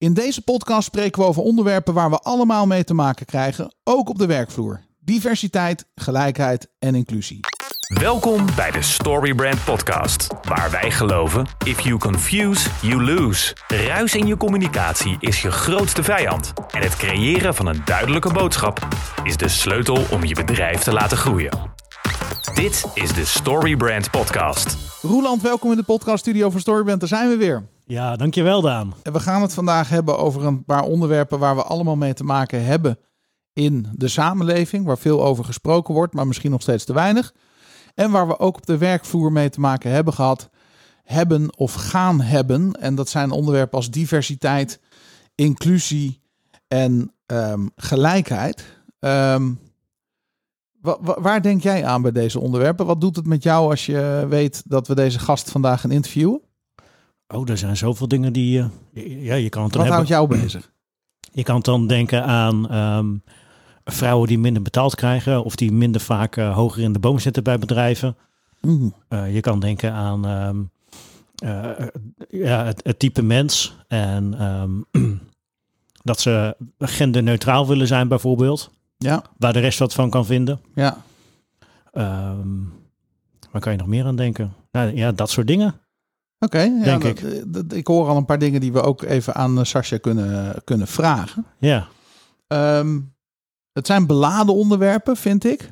In deze podcast spreken we over onderwerpen waar we allemaal mee te maken krijgen, ook op de werkvloer. Diversiteit, gelijkheid en inclusie. Welkom bij de Storybrand Podcast, waar wij geloven: if you confuse, you lose. Ruis in je communicatie is je grootste vijand. En het creëren van een duidelijke boodschap is de sleutel om je bedrijf te laten groeien. Dit is de Storybrand Podcast. Roeland, welkom in de podcaststudio van Storybrand. Daar zijn we weer. Ja, dankjewel Daan. En we gaan het vandaag hebben over een paar onderwerpen waar we allemaal mee te maken hebben in de samenleving, waar veel over gesproken wordt, maar misschien nog steeds te weinig. En waar we ook op de werkvloer mee te maken hebben gehad, hebben of gaan hebben. En dat zijn onderwerpen als diversiteit, inclusie en ehm, gelijkheid. Ehm, wa- wa- waar denk jij aan bij deze onderwerpen? Wat doet het met jou als je weet dat we deze gast vandaag gaan interviewen? Oh, er zijn zoveel dingen die... eh, ja, je kan het dan Wat houdt jou bezig? Je kan dan denken aan ehm, vrouwen die minder betaald krijgen... of die minder vaak eh, hoger in de boom zitten bij bedrijven. Mm, Eh, je kan denken aan ehm, eh, ja, het, het type mens en ehm, dat ze genderneutraal willen zijn bijvoorbeeld. Ja, Waar de rest wat van kan vinden. ja. Waar kan je nog meer aan denken? Nou, ja, dat soort dingen. Oké, ja, Denk dat- dat- ik hoor al een paar dingen die we ook even aan eh, Sascha kunnen, kunnen vragen. Ja. Ehm, het zijn beladen onderwerpen, vind ik.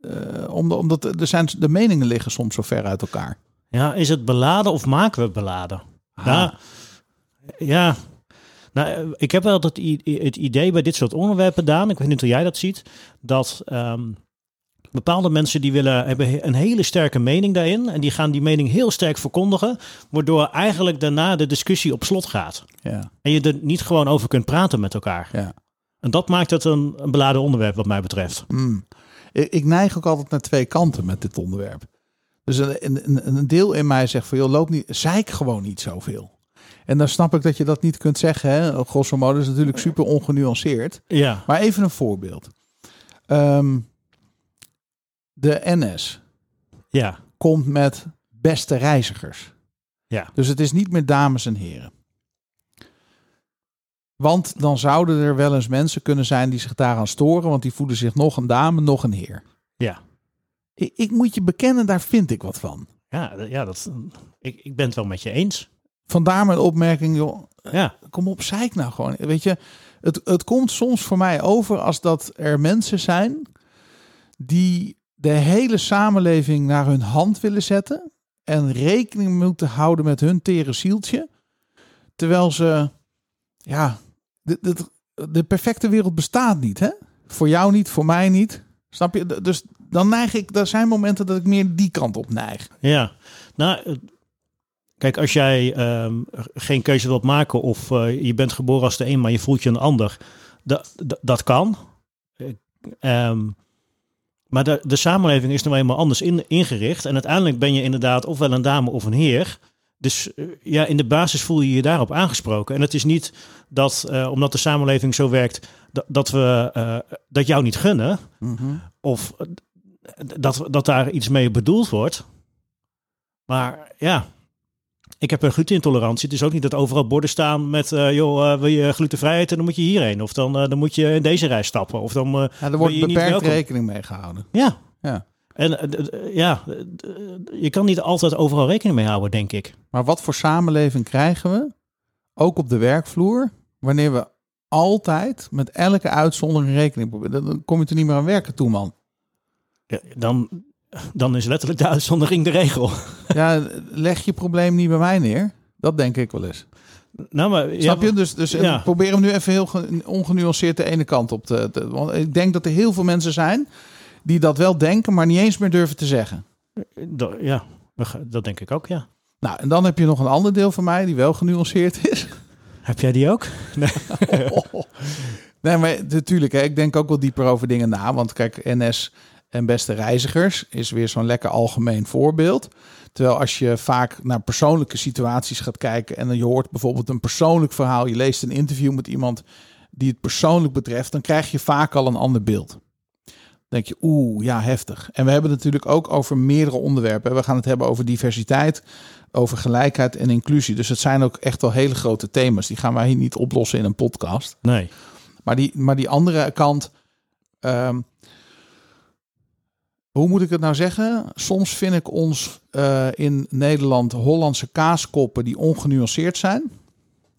Eh, omdat, omdat er zijn, de meningen liggen soms zo ver uit elkaar. Ja, is het beladen of maken we het beladen? Nou, ja. Nou, eh, ik heb wel het, het idee bij dit soort onderwerpen, Daan, ik weet niet hoe jij dat ziet, dat ehm, bepaalde mensen die willen, hebben een hele sterke mening daarin en die gaan die mening heel sterk verkondigen, waardoor eigenlijk daarna de discussie op slot gaat. Ja, En je er niet gewoon over kunt praten met elkaar. ja. En dat maakt het een, een beladen onderwerp wat mij betreft. Mm. Ik, ik neig ook altijd naar twee kanten met dit onderwerp. Dus een, een, een deel in mij zegt van, joh, loop niet, zeik gewoon niet zoveel. En dan snap ik dat je dat niet kunt zeggen. Hè? Grosso modo is natuurlijk super ongenuanceerd. Ja, Maar even een voorbeeld. Ehm, de NS ja, komt met beste reizigers. ja. Dus het is niet meer dames en heren. Want dan zouden er wel eens mensen kunnen zijn die zich daaraan storen, want die voelen zich nog een dame, nog een heer. Ja. Ik, ik moet je bekennen, daar vind ik wat van. Ja, ja dat, ik, ik ben het wel met je eens. Vandaar mijn opmerking, joh, Ja, kom op, zeik nou gewoon. Weet je, het, het komt soms voor mij over als dat er mensen zijn die de hele samenleving naar hun hand willen zetten en rekening moeten houden met hun tere zieltje, terwijl ze, ja, de, de, perfecte wereld bestaat niet, hè? Voor jou niet, voor mij niet. Snap je? Dus dan neig ik, er zijn momenten dat ik meer die kant op neig. Ja, nou, eh, kijk, als jij ehm, geen keuze wilt maken of eh, je bent geboren als de een, maar je voelt je een ander, dat, dat, kan. Eh, ehm, maar de, de samenleving is nou eenmaal anders in, ingericht en uiteindelijk ben je inderdaad ofwel een dame of een heer. Dus eh, ja, in de basis voel je je daarop aangesproken. En het is niet dat, eh, omdat de samenleving zo werkt, dat, dat we eh, dat jou niet gunnen of eh, dat, dat daar iets mee bedoeld wordt. Maar ja, ik heb een glutenintolerantie. Het is ook niet dat overal borden staan met, eh, joh, eh, wil je glutenvrijheid en dan moet je hierheen. Of dan, eh, dan moet je in deze rij stappen. Of dan, Ja, er wordt beperkt rekening mee gehouden. Ja. Ja. En ja, je kan niet altijd overal rekening mee houden, denk ik. Maar wat voor samenleving krijgen we, ook op de werkvloer, wanneer we altijd met elke uitzondering rekening proberen? Dan kom je er niet meer aan werken toe, man. Ja, dan, dan is letterlijk de uitzondering de regel. Ja, leg je probleem niet bij mij neer. Dat denk ik wel eens. Nou, maar, ja, Snap je? Dus, dus ja. probeer hem nu even heel ge- ongenuanceerd de ene kant op te, te... Want ik denk dat er heel veel mensen zijn die dat wel denken, maar niet eens meer durven te zeggen. ja, dat denk ik ook, ja. Nou, en dan heb je nog een ander deel van mij die wel genuanceerd is. Heb jij die ook? Nee, maar natuurlijk, hè, ik denk ook wel dieper over dingen na. Want kijk, NS en beste reizigers is weer zo'n lekker algemeen voorbeeld. Terwijl als je vaak naar persoonlijke situaties gaat kijken en dan je hoort bijvoorbeeld een persoonlijk verhaal, je leest een interview met iemand die het persoonlijk betreft, dan krijg je vaak al een ander beeld. denk je, oeh, ja, heftig. En we hebben het natuurlijk ook over meerdere onderwerpen. We gaan het hebben over diversiteit, over gelijkheid en inclusie. Dus het zijn ook echt wel hele grote thema's. Die gaan wij hier niet oplossen in een podcast. Nee. Maar die, maar die andere kant. ehm, hoe moet ik het nou zeggen? Soms vind ik ons eh, in Nederland Hollandse kaaskoppen die ongenuanceerd zijn.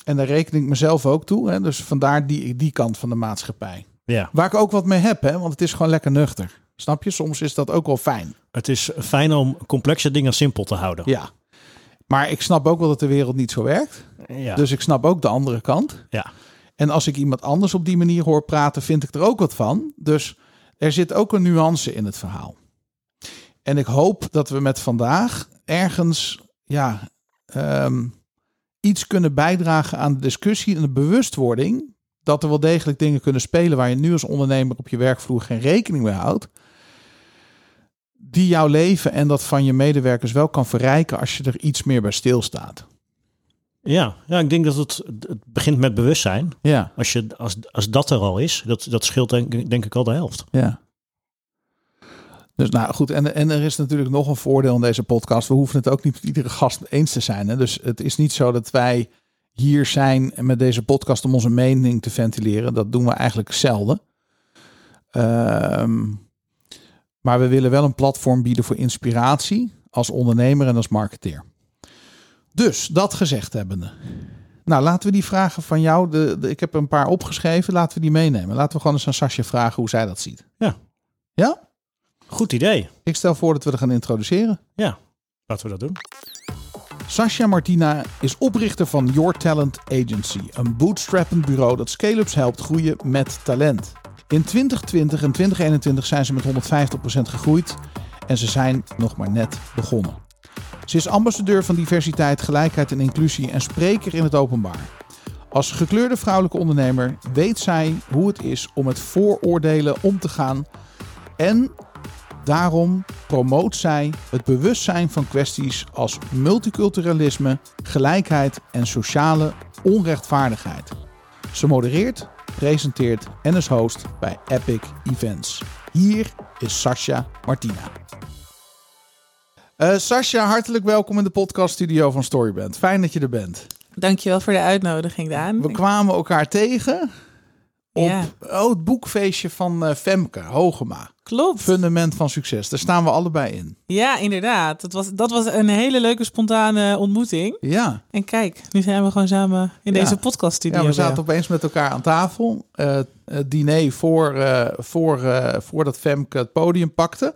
En daar reken ik mezelf ook toe. Hè? Dus vandaar die, die kant van de maatschappij. Ja. Waar ik ook wat mee heb, hè? want het is gewoon lekker nuchter. Snap je? Soms is dat ook wel fijn. Het is fijn om complexe dingen simpel te houden. Ja. Maar ik snap ook wel dat de wereld niet zo werkt. Ja. Dus ik snap ook de andere kant. ja. En als ik iemand anders op die manier hoor praten, vind ik er ook wat van. Dus er zit ook een nuance in het verhaal. En ik hoop dat we met vandaag ergens ja, ehm, iets kunnen bijdragen aan de discussie en de bewustwording. Dat er wel degelijk dingen kunnen spelen waar je nu als ondernemer op je werkvloer geen rekening mee houdt. Die jouw leven en dat van je medewerkers wel kan verrijken als je er iets meer bij stilstaat. Ja. ja, ik denk dat het, het begint met bewustzijn. Ja. Als, je, als, als dat er al is, dat, dat scheelt denk, denk ik al de helft. Ja. Dus nou goed, en, en er is natuurlijk nog een voordeel in deze podcast. We hoeven het ook niet met iedere gast eens te zijn. Hè? Dus het is niet zo dat wij hier zijn met deze podcast om onze mening te ventileren. Dat doen we eigenlijk zelden. Ehm, maar we willen wel een platform bieden voor inspiratie als ondernemer en als marketeer. Dus dat gezegd hebbende. Nou, laten we die vragen van jou. De, de- ik heb een paar opgeschreven. Laten we die meenemen. Laten we gewoon eens aan Sascha vragen hoe zij dat ziet. Ja. Ja? Goed idee. Ik stel voor dat we er gaan introduceren. Ja, laten we dat doen. Sascha Martina is oprichter van Your Talent Agency, een bootstrappend bureau dat scale-ups helpt groeien met talent. In 2020 en 2021 zijn ze met 150% gegroeid en ze zijn nog maar net begonnen. Ze is ambassadeur van diversiteit, gelijkheid en inclusie en spreker in het openbaar. Als gekleurde vrouwelijke ondernemer weet zij hoe het is om met vooroordelen om te gaan en Daarom promoot zij het bewustzijn van kwesties als multiculturalisme, gelijkheid en sociale onrechtvaardigheid. Ze modereert, presenteert en is host bij Epic Events. Hier is Sascha Martina. Eh Sascha, hartelijk welkom in de podcaststudio van Storyband. Fijn dat je er bent. Dankjewel voor de uitnodiging, Daan. We kwamen elkaar tegen op Ja. oh, het boekfeestje van eh, Femke Hogema. Klopt. Fundament van succes. Daar staan we allebei in. Ja, inderdaad. Dat was, dat was een hele leuke spontane ontmoeting. Ja, En kijk, nu zijn we gewoon samen in Ja. deze podcaststudio. ja we zaten opeens met elkaar aan tafel. Eh het diner voor, eh, voor, eh, voordat Femke het podium pakte.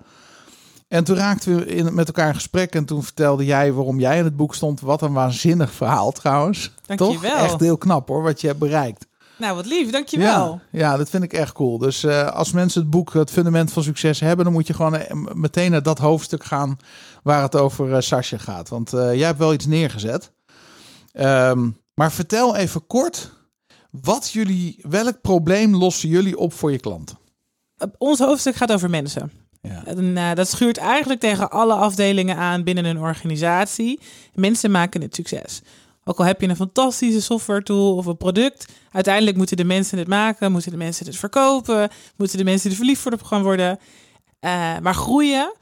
En toen raakten we in, met elkaar in gesprek. En toen vertelde jij waarom jij in het boek stond. Wat een waanzinnig verhaal trouwens. Toch? Echt heel knap hoor, wat je hebt bereikt. Nou, wat lief. Dankjewel. Ja, ja, dat vind ik echt cool. Dus eh, als mensen het boek Het Fundament van Succes hebben, dan moet je gewoon eh, meteen naar dat hoofdstuk gaan waar het over eh Sascha gaat. Want jij hebt wel iets neergezet. Ehm, maar vertel even kort, wat jullie, welk probleem lossen jullie op voor je klanten? Uh, Ons hoofdstuk gaat over mensen. Ja. En, dat schuurt eigenlijk tegen alle afdelingen aan binnen een organisatie. Mensen maken het succes. Ook al heb je een fantastische software tool of een product, uiteindelijk moeten de mensen het maken, moeten de mensen het verkopen, moeten de mensen er verliefd voor op gaan worden. Eh, maar groeien,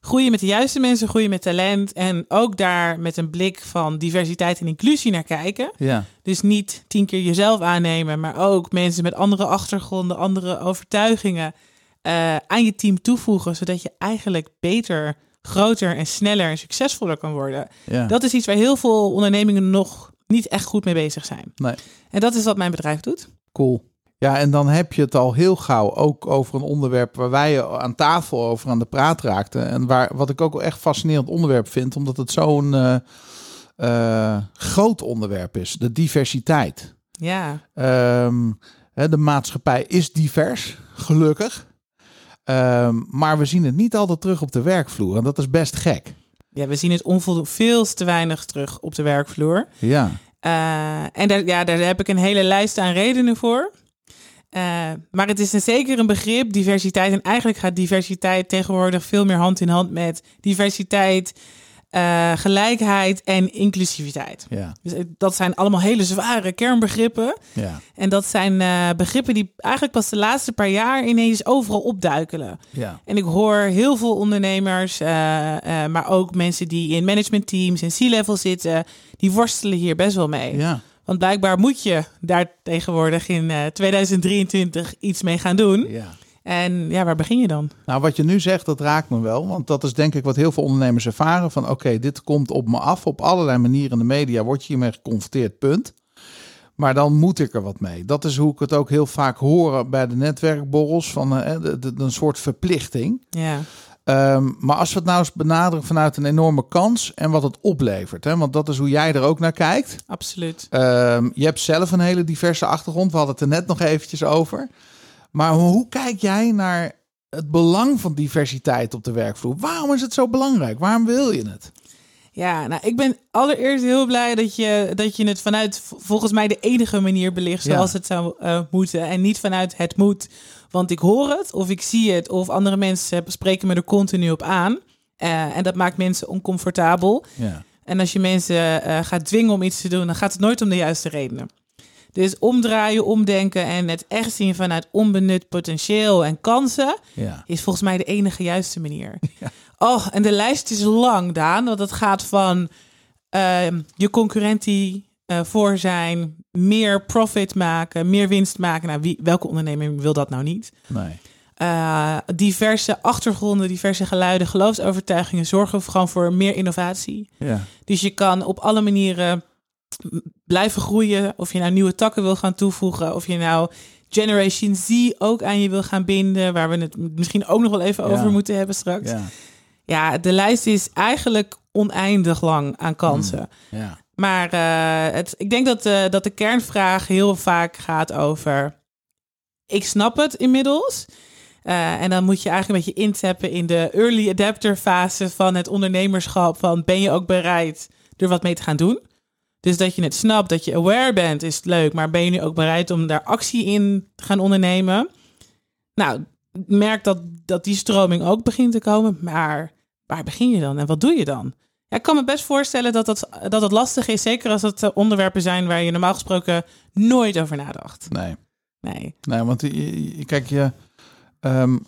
groeien met de juiste mensen, groeien met talent en ook daar met een blik van diversiteit en inclusie naar kijken. Ja, Dus niet tien keer jezelf aannemen, maar ook mensen met andere achtergronden, andere overtuigingen eh, aan je team toevoegen, zodat je eigenlijk beter, groter en sneller en succesvoller kan worden. ja. Dat is iets waar heel veel ondernemingen nog niet echt goed mee bezig zijn. Nee. En dat is wat mijn bedrijf doet. cool. Ja, en dan heb je het al heel gauw ook over een onderwerp waar wij aan tafel over aan de praat raakten. En waar, wat ik ook wel echt fascinerend onderwerp vind, omdat het zo'n eh, eh, groot onderwerp is. De diversiteit. Ja, Ehm, de maatschappij is divers, gelukkig. Ehm, maar we zien het niet altijd terug op de werkvloer. En dat is best gek. ja we zien het onvoldoende veel te weinig terug op de werkvloer. Ja, Eh, en daar, ja, daar heb ik een hele lijst aan redenen voor. Eh, maar het is een, zeker een begrip, diversiteit. En eigenlijk gaat diversiteit tegenwoordig veel meer hand in hand met diversiteit eh, gelijkheid en inclusiviteit. Ja, Dus eh, dat zijn allemaal hele zware kernbegrippen. ja, En dat zijn eh, begrippen die eigenlijk pas de laatste paar jaar ineens overal opduikelen. ja. En ik hoor heel veel ondernemers, maar ook mensen die in managementteams en C-level zitten, die worstelen hier best wel mee. ja. Want blijkbaar moet je daar tegenwoordig in eh, 2023 iets mee gaan doen. ja. En ja, waar begin je dan? Nou, wat je nu zegt, dat raakt me wel. Want dat is denk ik wat heel veel ondernemers ervaren. Van oké, dit komt op me af. Op allerlei manieren in de media word je hiermee geconfronteerd, punt. Maar dan moet ik er wat mee. Dat is hoe ik het ook heel vaak hoor bij de netwerkborrels. Van eh, een soort verplichting. Ja, Ehm, maar als we het nou eens benaderen vanuit een enorme kans en wat het oplevert. Hè? Want dat is hoe jij er ook naar kijkt. absoluut. Ehm, je hebt zelf een hele diverse achtergrond. We hadden het er net nog eventjes over. Maar hoe kijk jij naar het belang van diversiteit op de werkvloer? Waarom is het zo belangrijk? Waarom wil je het? Ja, nou, ik ben allereerst heel blij dat je, dat je het vanuit volgens mij de enige manier belicht Ja. zoals het zou eh, moeten. En niet vanuit het moet, want ik hoor het of ik zie het of andere mensen spreken me er continu op aan. Eh, en dat maakt mensen oncomfortabel. Ja, En als je mensen eh, gaat dwingen om iets te doen, dan gaat het nooit om de juiste redenen. Dus omdraaien, omdenken en het echt zien vanuit onbenut potentieel en kansen ja, is volgens mij de enige juiste manier. Oh, en de lijst is lang, Daan. Want het gaat van ehm, je concurrentie eh, voor zijn, meer profit maken, meer winst maken. Nou, wie, welke ondernemer wil dat nou niet? nee. Eh, diverse achtergronden, diverse geluiden, geloofsovertuigingen zorgen gewoon voor meer innovatie. Ja, Dus je kan op alle manieren blijven groeien. Of je nou nieuwe takken wil gaan toevoegen. Of je nou Generation Z ook aan je wil gaan binden. Waar we het misschien ook nog wel even Ja. over moeten hebben straks. Ja. ja, de lijst is eigenlijk oneindig lang aan kansen. ja, Maar eh, het, ik denk dat, eh, dat de kernvraag heel vaak gaat over... Ik snap het inmiddels. Eh, en dan moet je eigenlijk een beetje intappen in de early adapter fase van het ondernemerschap. Van ben je ook bereid er wat mee te gaan doen? Dus dat je het snapt, dat je aware bent, is leuk. Maar ben je nu ook bereid om daar actie in te gaan ondernemen? Nou, merk dat, dat die stroming ook begint te komen. Maar waar begin je dan en wat doe je dan? Ja, ik kan me best voorstellen dat dat, dat het lastig is. Zeker als het eh, onderwerpen zijn waar je normaal gesproken nooit over nadacht. nee. Nee. Nee, want kijk, je, ehm,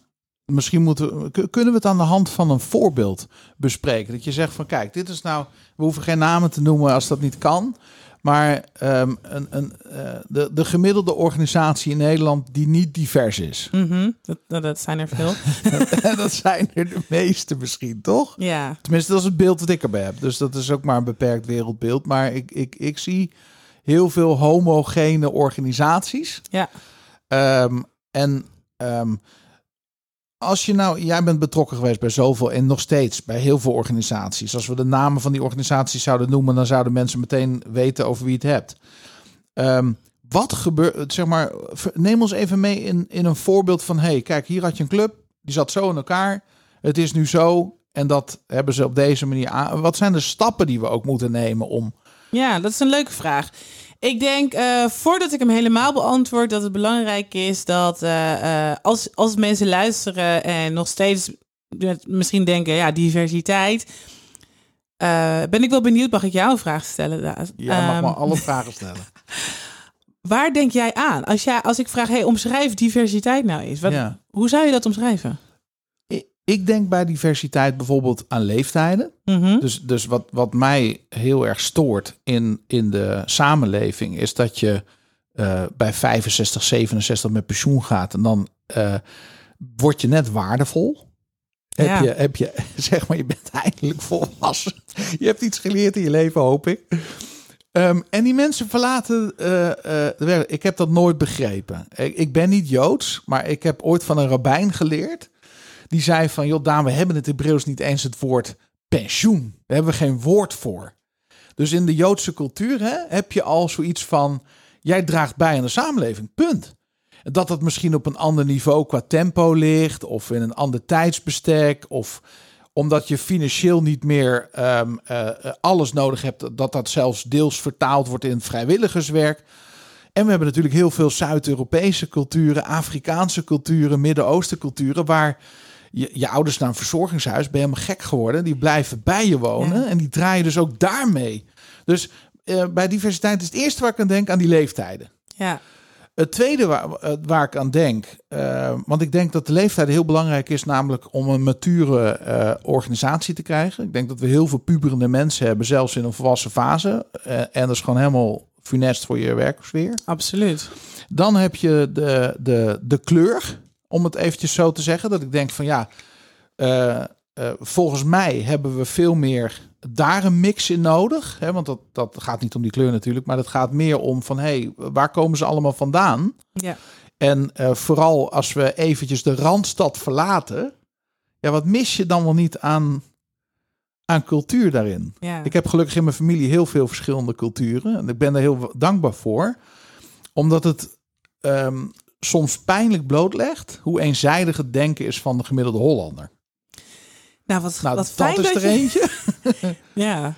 misschien moeten kunnen we het aan de hand van een voorbeeld bespreken. Dat je zegt van, kijk, dit is nou, we hoeven geen namen te noemen als dat niet kan. Maar ehm, een, een, eh, de, de gemiddelde organisatie in Nederland die niet divers is. Mhm, dat, dat, dat zijn er veel. Dat zijn er de meeste misschien, toch? ja. Tenminste, dat is het beeld dat ik erbij heb. Dus dat is ook maar een beperkt wereldbeeld. Maar ik, ik, ik zie heel veel homogene organisaties. Ja. Ehm, en ehm, als je nou, jij bent betrokken geweest bij zoveel en nog steeds bij heel veel organisaties. Als we de namen van die organisaties zouden noemen, dan zouden mensen meteen weten over wie het hebt. Ehm, wat gebeurt, zeg maar, neem ons even mee in, in een voorbeeld van: hey, kijk, hier had je een club, die zat zo in elkaar. Het is nu zo en dat hebben ze op deze manier aan. Wat zijn de stappen die we ook moeten nemen om. Ja, dat is een leuke vraag. Ik denk, eh, voordat ik hem helemaal beantwoord, dat het belangrijk is dat eh, eh, als, als mensen luisteren en nog steeds misschien denken, ja, diversiteit. ben ik wel benieuwd, mag ik jou een vraag stellen? Jij mag Ehm, maar alle vragen stellen. Waar denk jij aan? Als, jij, als ik vraag, hey, omschrijf diversiteit nou eens. Wat, Ja. Hoe zou je dat omschrijven? Ik- denk bij diversiteit bijvoorbeeld aan leeftijden. Mhm. Dus, dus wat, wat mij heel erg stoort in, in de samenleving is dat je eh, bij 65, 67 met pensioen gaat en dan eh, word je net waardevol. Heb, Ja. je, heb je, zeg maar, je bent eindelijk volwassen. Je hebt iets geleerd in je leven, hoop ik. Ehm, en die mensen verlaten eh. Ik heb dat nooit begrepen. Ik, ik ben niet Joods, maar ik heb ooit van een rabbijn geleerd. Die zei van, joh Daan, we hebben het Hebreeuws niet eens het woord pensioen. Daar hebben we geen woord voor. Dus in de Joodse cultuur hè, heb je al zoiets van, jij draagt bij aan de samenleving, punt. Dat het misschien op een ander niveau qua tempo ligt, of in een ander tijdsbestek, of omdat je financieel niet meer ehm, eh, eh, alles nodig hebt, dat dat zelfs deels vertaald wordt in vrijwilligerswerk. En we hebben natuurlijk heel veel Zuid-Europese culturen, Afrikaanse culturen, Midden-Oosten culturen, waar je, je ouders naar een verzorgingshuis, ben je helemaal gek geworden. Die blijven bij je wonen Ja. en die draaien dus ook daarmee. Dus eh, bij diversiteit is het eerste waar ik aan denk aan die leeftijden. Ja, Het tweede waar, eh, waar ik aan denk, eh, want ik denk dat de leeftijd heel belangrijk is, namelijk om een mature organisatie te krijgen. Ik denk dat we heel veel puberende mensen hebben, zelfs in een volwassen fase. En dat is gewoon helemaal funest voor je werksfeer. absoluut. Dan heb je de, de, de kleur, om het eventjes zo te zeggen. Dat ik denk van ja, eh, eh, volgens mij hebben we veel meer daar een mix in nodig. Hè? Want dat, dat gaat niet om die kleur natuurlijk, maar dat gaat meer om van hé, hey, waar komen ze allemaal vandaan? Ja. En eh, vooral als we eventjes de Randstad verlaten, ja, wat mis je dan wel niet aan, aan cultuur daarin? Ja. Ik heb gelukkig in mijn familie heel veel verschillende culturen. En ik ben daar heel dankbaar voor. Omdat het ehm, soms pijnlijk blootlegt hoe eenzijdig het denken is van de gemiddelde Hollander. nou, wat, Nou, wat fijn dat is dat er je... eentje. Ja,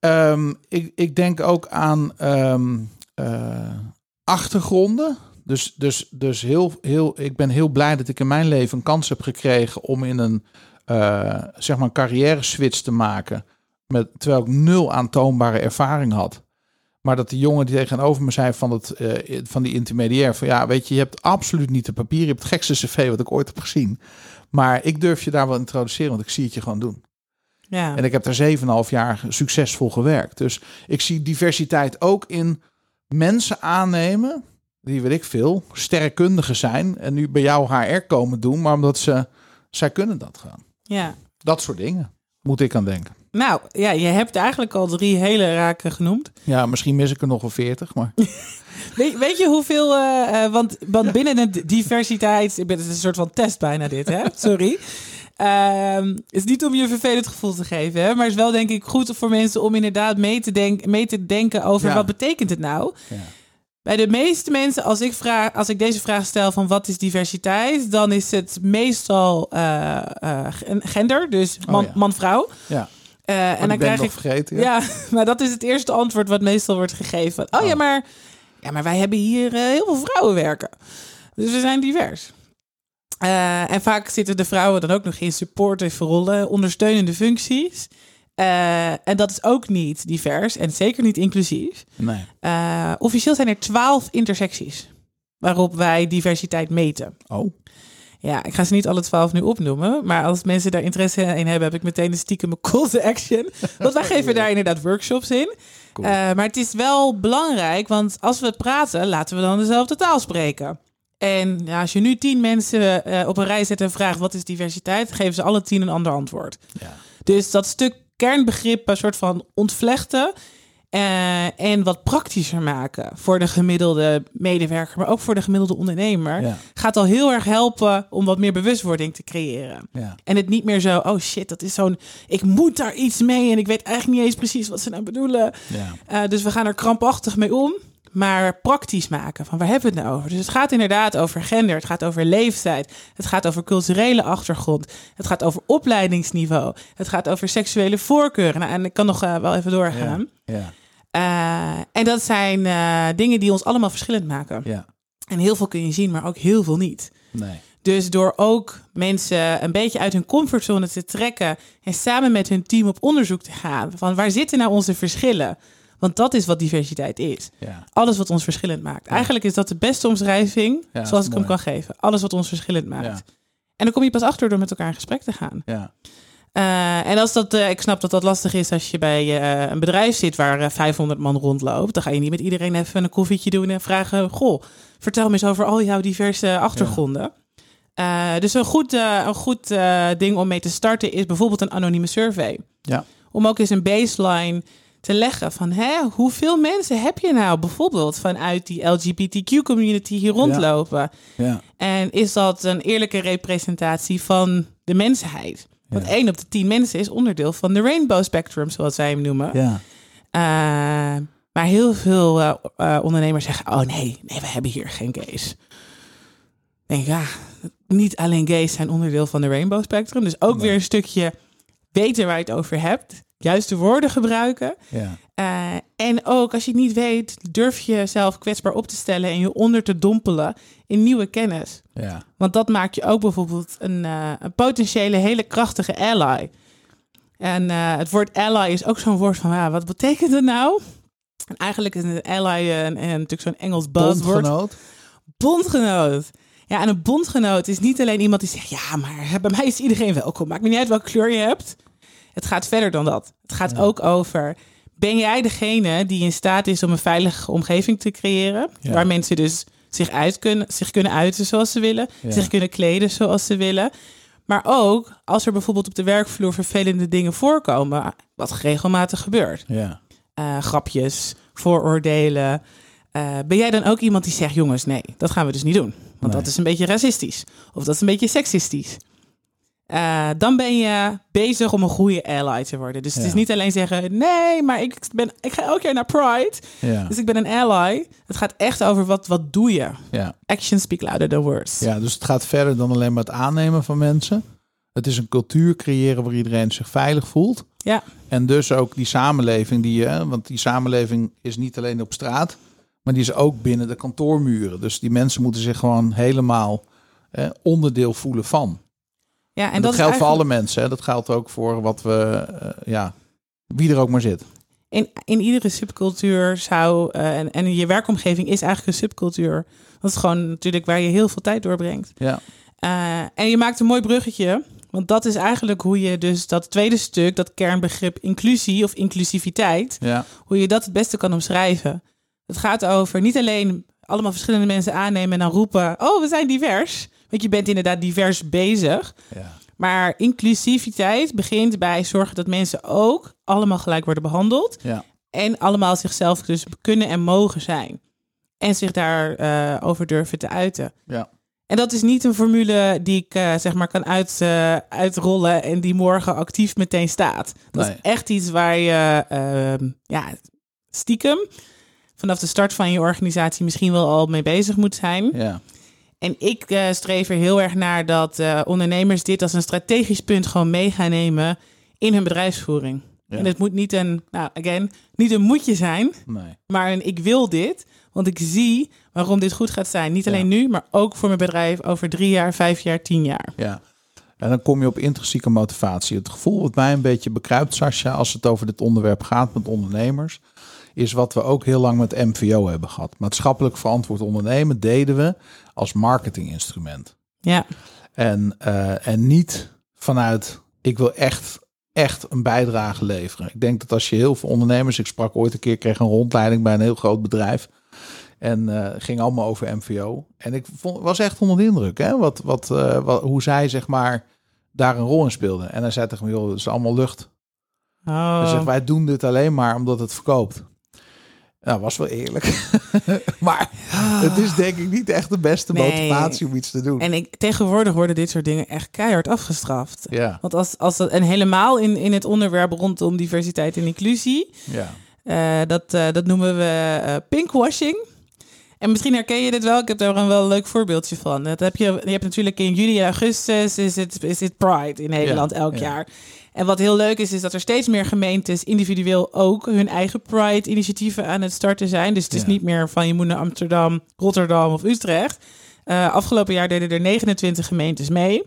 Ehm, ik, ik denk ook aan ehm, eh, achtergronden. Dus, dus, dus heel, heel, ik ben heel blij dat ik in mijn leven een kans heb gekregen om in een eh, zeg maar een carrière switch te maken. Met, terwijl ik nul aantoonbare ervaring had. Maar dat de jongen die tegenover me zei van, het, eh, van die intermediair: van ja, weet je, je hebt absoluut niet de papier. Je hebt het gekste cv wat ik ooit heb gezien. Maar ik durf je daar wel introduceren, want ik zie het je gewoon doen. ja. En ik heb daar 7,5 jaar succesvol gewerkt. Dus ik zie diversiteit ook in mensen aannemen. Die weet ik veel, sterrenkundigen zijn. En nu bij jou HR komen doen. Maar omdat ze, zij kunnen dat gewoon. ja. Dat soort dingen moet ik aan denken. Nou, ja, je hebt eigenlijk al drie hele raken genoemd. Ja, misschien mis ik er nog wel 40. Maar Weet, weet je hoeveel, eh, eh, want, want binnen de diversiteit, ik ben het is een soort van test bijna dit, hè? Sorry. Ehm, het is niet om je een vervelend gevoel te geven, hè? maar het is wel denk ik goed voor mensen om inderdaad mee te, denk, mee te denken over Ja. wat betekent het nou. ja. Bij de meeste mensen, als ik, vraag, als ik deze vraag stel van wat is diversiteit, dan is het meestal eh, gender, dus ja. man-vrouw. ja. Eh, en en dan ben krijg ik vergeten. ja, maar dat is het eerste antwoord wat meestal wordt gegeven. Oh, ja, Oh. maar, ja, maar wij hebben hier eh, heel veel vrouwen werken. Dus we zijn divers. Eh, en vaak zitten de vrouwen dan ook nog in supportive rollen, ondersteunende functies. En dat is ook niet divers en zeker niet inclusief. Nee. Officieel zijn er twaalf intersecties waarop wij diversiteit meten. Oh, Ja, ik ga ze niet alle twaalf nu opnoemen. Maar als mensen daar interesse in hebben, heb ik meteen een stiekem call to action. Want wij geven daar inderdaad workshops in. Cool. Eh, maar het is wel belangrijk, want als we praten, laten we dan dezelfde taal spreken. En ja, als je nu tien mensen eh, op een rij zet en vraagt wat is diversiteit, geven ze alle tien een ander antwoord. ja. Dus dat stuk kernbegrip een soort van ontvlechten eh, en wat praktischer maken voor de gemiddelde medewerker, maar ook voor de gemiddelde ondernemer, Ja. gaat al heel erg helpen om wat meer bewustwording te creëren. Ja. En het niet meer zo, oh shit, dat is zo'n, ik moet daar iets mee en ik weet eigenlijk niet eens precies wat ze nou bedoelen. Ja. Eh, dus we gaan er krampachtig mee om. Maar praktisch maken. Van waar hebben we het nou over? Dus het gaat inderdaad over gender. Het gaat over leeftijd. Het gaat over culturele achtergrond. Het gaat over opleidingsniveau. Het gaat over seksuele voorkeuren. Nou, en ik kan nog eh, wel even doorgaan. Ja. Eh, en dat zijn eh, dingen die ons allemaal verschillend maken. Ja. En heel veel kun je zien, maar ook heel veel niet. Nee. Dus door ook mensen een beetje uit hun comfortzone te trekken en samen met hun team op onderzoek te gaan van waar zitten nou onze verschillen? Want dat is wat diversiteit is. Ja. Alles wat ons verschillend maakt. Eigenlijk is dat de beste omschrijving Ja, zoals ik hem kan geven. Alles wat ons verschillend maakt. Ja. En dan kom je pas achter door met elkaar in gesprek te gaan. Ja. Eh, en als dat, eh, ik snap dat dat lastig is als je bij eh, een bedrijf zit waar eh, 500 man rondloopt. Dan ga je niet met iedereen even een koffietje doen en vragen: Goh, vertel me eens over al jouw diverse achtergronden. Dus een goed, een goed ding om mee te starten is bijvoorbeeld een anonieme survey. Ja. Om ook eens een baseline te leggen van hè, hoeveel mensen heb je nou bijvoorbeeld vanuit die LGBTQ-community hier rondlopen? Ja. En is dat een eerlijke representatie van de mensheid? Want één op de tien mensen is onderdeel van de rainbow spectrum, zoals zij hem noemen. Ja. Eh, maar heel veel eh, eh, ondernemers zeggen: Oh nee, nee, we hebben hier geen gays. Ik denk ja, niet alleen gays zijn onderdeel van de rainbow spectrum. Dus ook Nee. weer een stukje weten waar je het over hebt. Juiste woorden gebruiken. Ja. Eh, en ook als je het niet weet, durf je jezelf kwetsbaar op te stellen en je onder te dompelen in nieuwe kennis. Ja. Want dat maakt je ook bijvoorbeeld een, eh, een potentiële hele krachtige ally. En eh, het woord ally is ook zo'n woord van, ja, wat betekent het nou? En eigenlijk is een ally een, een, natuurlijk zo'n Engels buzzword. Bondgenoot. Bondgenoot. Ja, en een bondgenoot is niet alleen iemand die zegt, ja, maar bij mij is iedereen welkom. Maakt me niet uit welke kleur je hebt. Het gaat verder dan dat. Het gaat ook over, ben jij degene die in staat is om een veilige omgeving te creëren? Ja. Waar mensen dus zich, uit kunnen, zich kunnen uiten zoals ze willen. Ja. Zich kunnen kleden zoals ze willen. Maar ook als er bijvoorbeeld op de werkvloer vervelende dingen voorkomen, wat regelmatig gebeurt. Ja. Eh, grapjes, vooroordelen. Eh, ben jij dan ook iemand die zegt, jongens, nee, dat gaan we dus niet doen. Want Nee. dat is een beetje racistisch. Of dat is een beetje seksistisch. Eh, dan ben je bezig om een goede ally te worden. Dus het is niet alleen zeggen, nee, maar ik, ben, ik ga elke keer naar Pride. Ja. Dus ik ben een ally. Het gaat echt over wat, wat doe je. Ja. Actions speak louder than words. ja, dus het gaat verder dan alleen maar het aannemen van mensen. Het is een cultuur creëren waar iedereen zich veilig voelt. Ja. En dus ook die samenleving die je, want die samenleving is niet alleen op straat, maar die is ook binnen de kantoormuren. Dus die mensen moeten zich gewoon helemaal eh, onderdeel voelen van. Ja, En, en, dat, geldt voor alle mensen. Hè. Dat geldt ook voor wat we, eh, ja, wie er ook maar zit. in, in iedere subcultuur zou. eh, en, en je werkomgeving is eigenlijk een subcultuur. Dat is gewoon natuurlijk waar je heel veel tijd doorbrengt. Ja, Eh, en je maakt een mooi bruggetje. Want dat is eigenlijk hoe je dus dat tweede stuk, dat kernbegrip inclusie of inclusiviteit, ja, hoe je dat het beste kan omschrijven. Het gaat over niet alleen allemaal verschillende mensen aannemen en dan roepen: Oh, we zijn divers. Want je bent inderdaad divers bezig. ja, Maar inclusiviteit begint bij zorgen dat mensen ook allemaal gelijk worden behandeld. ja, En allemaal zichzelf dus kunnen en mogen zijn. En zich daarover over durven te uiten. ja. En dat is niet een formule die ik eh, zeg maar kan uit, eh, uitrollen en die morgen actief meteen staat. Dat Nee. is echt iets waar je ehm, ja, stiekem vanaf de start van je organisatie misschien wel al mee bezig moet zijn. ja. En ik eh, streef er heel erg naar dat eh, ondernemers dit als een strategisch punt gewoon mee gaan nemen in hun bedrijfsvoering. Ja. En het moet niet een, nou again, niet een moetje zijn, Nee. maar een ik wil dit, want ik zie waarom dit goed gaat zijn. Niet alleen nu, maar ook voor mijn bedrijf over drie jaar, vijf jaar, tien jaar. Ja. En dan kom je op intrinsieke motivatie. Het gevoel wat mij een beetje bekruipt, Sascha, als het over dit onderwerp gaat met ondernemers, is wat we ook heel lang met MVO hebben gehad. Maatschappelijk verantwoord ondernemen deden we als marketinginstrument. Ja, En, eh, en niet vanuit, ik wil echt, echt een bijdrage leveren. Ik denk dat als je heel veel ondernemers, ik sprak ooit een keer, kreeg een rondleiding bij een heel groot bedrijf. En eh, ging allemaal over MVO. En ik vond, was echt onder de indruk, hè? Wat, wat, eh, wat, hoe zij zeg maar daar een rol in speelde. En hij zei tegen me, joh, het is allemaal lucht. oh. Zegt, wij doen dit alleen maar omdat het verkoopt. Nou, was wel eerlijk. maar het is denk ik niet echt de beste Nee. motivatie om iets te doen. En ik, tegenwoordig worden dit soort dingen echt keihard afgestraft. Ja, Want als, als dat, en helemaal in, in het onderwerp rondom diversiteit en inclusie, ja. eh, dat, eh, dat noemen we eh, pinkwashing. En misschien herken je dit wel. Ik heb daar een wel leuk voorbeeldje van. Dat heb je, je hebt natuurlijk in juli en augustus is het, is het Pride in Nederland Ja, elk ja. jaar. En wat heel leuk is, is dat er steeds meer gemeentes individueel ook hun eigen Pride-initiatieven aan het starten zijn. Dus het is Ja. niet meer van je moet naar Amsterdam, Rotterdam of Utrecht. Eh, afgelopen jaar deden er 29 gemeentes mee.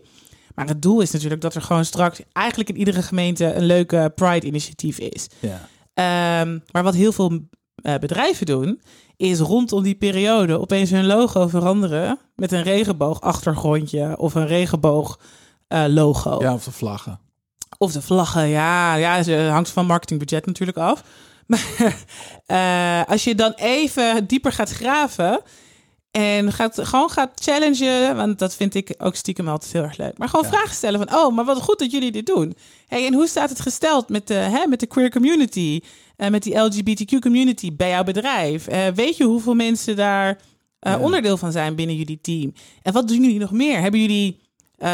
Maar het doel is natuurlijk dat er gewoon straks eigenlijk in iedere gemeente een leuke Pride-initiatief is. ja. Ehm, maar wat heel veel eh, bedrijven doen, is rondom die periode opeens hun logo veranderen met een regenboogachtergrondje of een regenboog eh, logo. Ja, of de vlaggen. Of de vlaggen, ja, ja, het hangt van marketingbudget natuurlijk af. Maar eh, als je dan even dieper gaat graven en gaat, gewoon gaat challengen, want dat vind ik ook stiekem altijd heel erg leuk. Maar gewoon Ja. vragen stellen van, oh, maar wat goed dat jullie dit doen. Hey, en hoe staat het gesteld met de, hè, met de queer community, en met die LGBTQ community bij jouw bedrijf? Eh, weet je hoeveel mensen daar Ja. onderdeel van zijn binnen jullie team? En wat doen jullie nog meer? Hebben jullie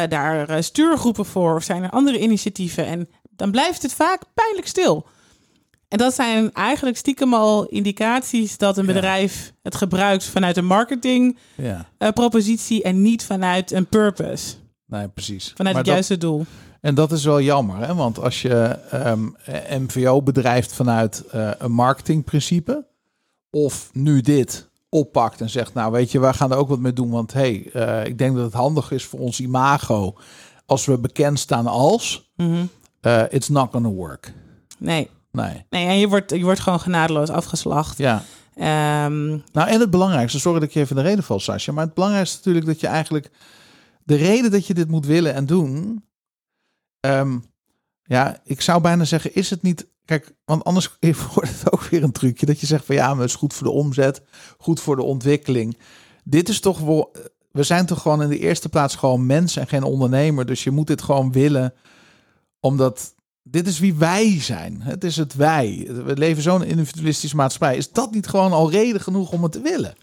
daar eh, stuurgroepen voor? Of zijn er andere initiatieven? En dan blijft het vaak pijnlijk stil. En dat zijn eigenlijk stiekem al indicaties dat een Ja. bedrijf het gebruikt vanuit een marketing Ja, eh, en niet vanuit een purpose, nee, precies. vanuit Maar het juiste doel. En dat is wel jammer, hè? want als je ehm, MVO bedrijft vanuit eh, een marketingprincipe, of nu dit oppakt en zegt, nou weet je, wij gaan er ook wat mee doen, want hey, eh, ik denk dat het handig is voor ons imago als we bekend staan als, Mhm. eh, it's not gonna work. Nee. Nee, Nee, en je wordt, je wordt gewoon genadeloos afgeslacht. ja. Ehm, Nou, en het belangrijkste, sorry dat ik je even de reden val, Sascha, maar het belangrijkste is natuurlijk dat je eigenlijk de reden dat je dit moet willen en doen, ehm, ja, ik zou bijna zeggen, is het niet, kijk, want anders wordt het ook weer een trucje dat je zegt van ja, maar het is goed voor de omzet, goed voor de ontwikkeling. Dit is toch wel, we zijn toch gewoon in de eerste plaats gewoon mens en geen ondernemer, dus je moet dit gewoon willen, omdat dit is wie wij zijn. Het is het wij. We leven zo'n individualistische maatschappij. Is dat niet gewoon al reden genoeg om het te willen?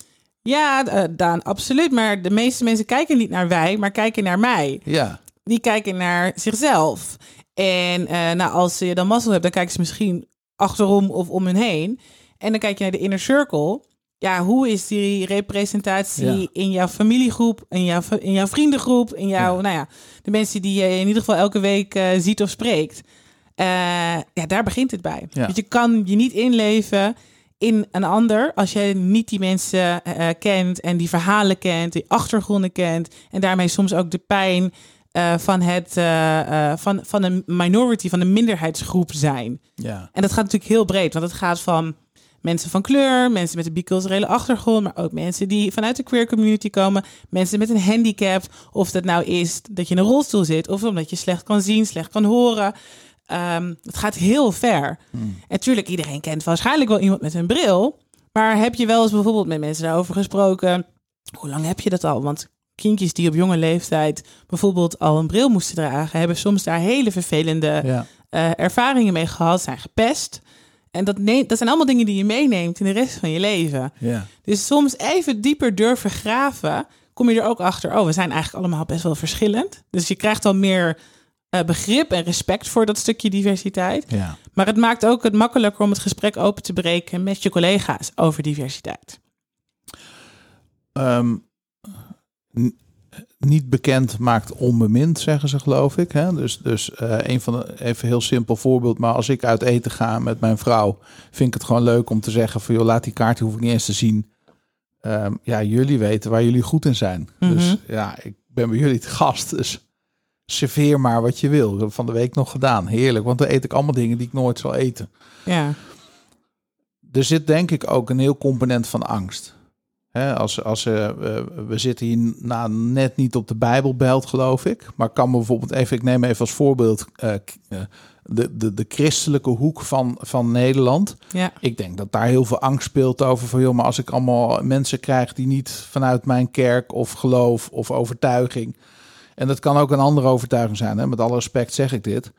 ja, eh, Daan, absoluut. Maar de meeste mensen kijken niet naar wij, maar kijken naar mij. Ja, Die kijken naar zichzelf. En eh, nou, als je dan mazzel hebt, dan kijken ze misschien achterom of om hun heen. En dan kijk je naar de inner circle. Ja, hoe is die representatie Ja. in jouw familiegroep, in jouw, in jouw vriendengroep, in jouw, Ja. nou ja, de mensen die je in ieder geval elke week eh, ziet of spreekt. Eh, ja, daar begint het bij. Ja. Want je kan je niet inleven in een ander als je niet die mensen kent en die verhalen kent, die achtergronden kent en daarmee soms ook de pijn eh, van, het, eh, van, van een minority, van een minderheidsgroep zijn. ja, En dat gaat natuurlijk heel breed, want het gaat van mensen van kleur, mensen met een biculturele achtergrond, maar ook mensen die vanuit de queer community komen, mensen met een handicap, of dat nou is dat je in een rolstoel zit, of omdat je slecht kan zien, slecht kan horen. Ehm, het gaat heel ver. En natuurlijk, iedereen kent waarschijnlijk wel iemand met een bril, maar heb je wel eens bijvoorbeeld met mensen daarover gesproken? Hoe lang heb je dat al? Want kindjes die op jonge leeftijd bijvoorbeeld al een bril moesten dragen, hebben soms daar hele vervelende ja. eh, ervaringen mee gehad, zijn gepest. En dat, neemt, dat zijn allemaal dingen die je meeneemt in de rest van je leven. ja. Dus soms even dieper durven graven, kom je er ook achter. Oh, we zijn eigenlijk allemaal best wel verschillend. Dus je krijgt dan meer eh, begrip en respect voor dat stukje diversiteit. ja. Maar het maakt ook het makkelijker om het gesprek open te breken met je collega's over diversiteit. Ehm, n- niet bekend maakt onbemind, zeggen ze geloof ik. Hè? Dus, dus eh, een van de, even een heel simpel voorbeeld. Maar als ik uit eten ga met mijn vrouw, vind ik het gewoon leuk om te zeggen van joh, laat die kaart, die hoef ik niet eens te zien. Ehm, ja, jullie weten waar jullie goed in zijn. Dus Mhm. ja, ik ben bij jullie te gast. Dus serveer maar wat je wil. Ik heb van de week nog gedaan. Heerlijk, want dan eet ik allemaal dingen die ik nooit zal eten. Ja, Er zit denk ik ook een heel component van angst. Als, als, eh, we zitten hier net niet op de Bijbelbelt, geloof ik. Maar kan bijvoorbeeld even, ik neem even als voorbeeld eh, eh, de, de, de christelijke hoek van, van Nederland. ja, Ik denk dat daar heel veel angst speelt over van, joh, maar als ik allemaal mensen krijg die niet vanuit mijn kerk of geloof of overtuiging. En dat kan ook een andere overtuiging zijn, hè? met alle respect zeg ik dit.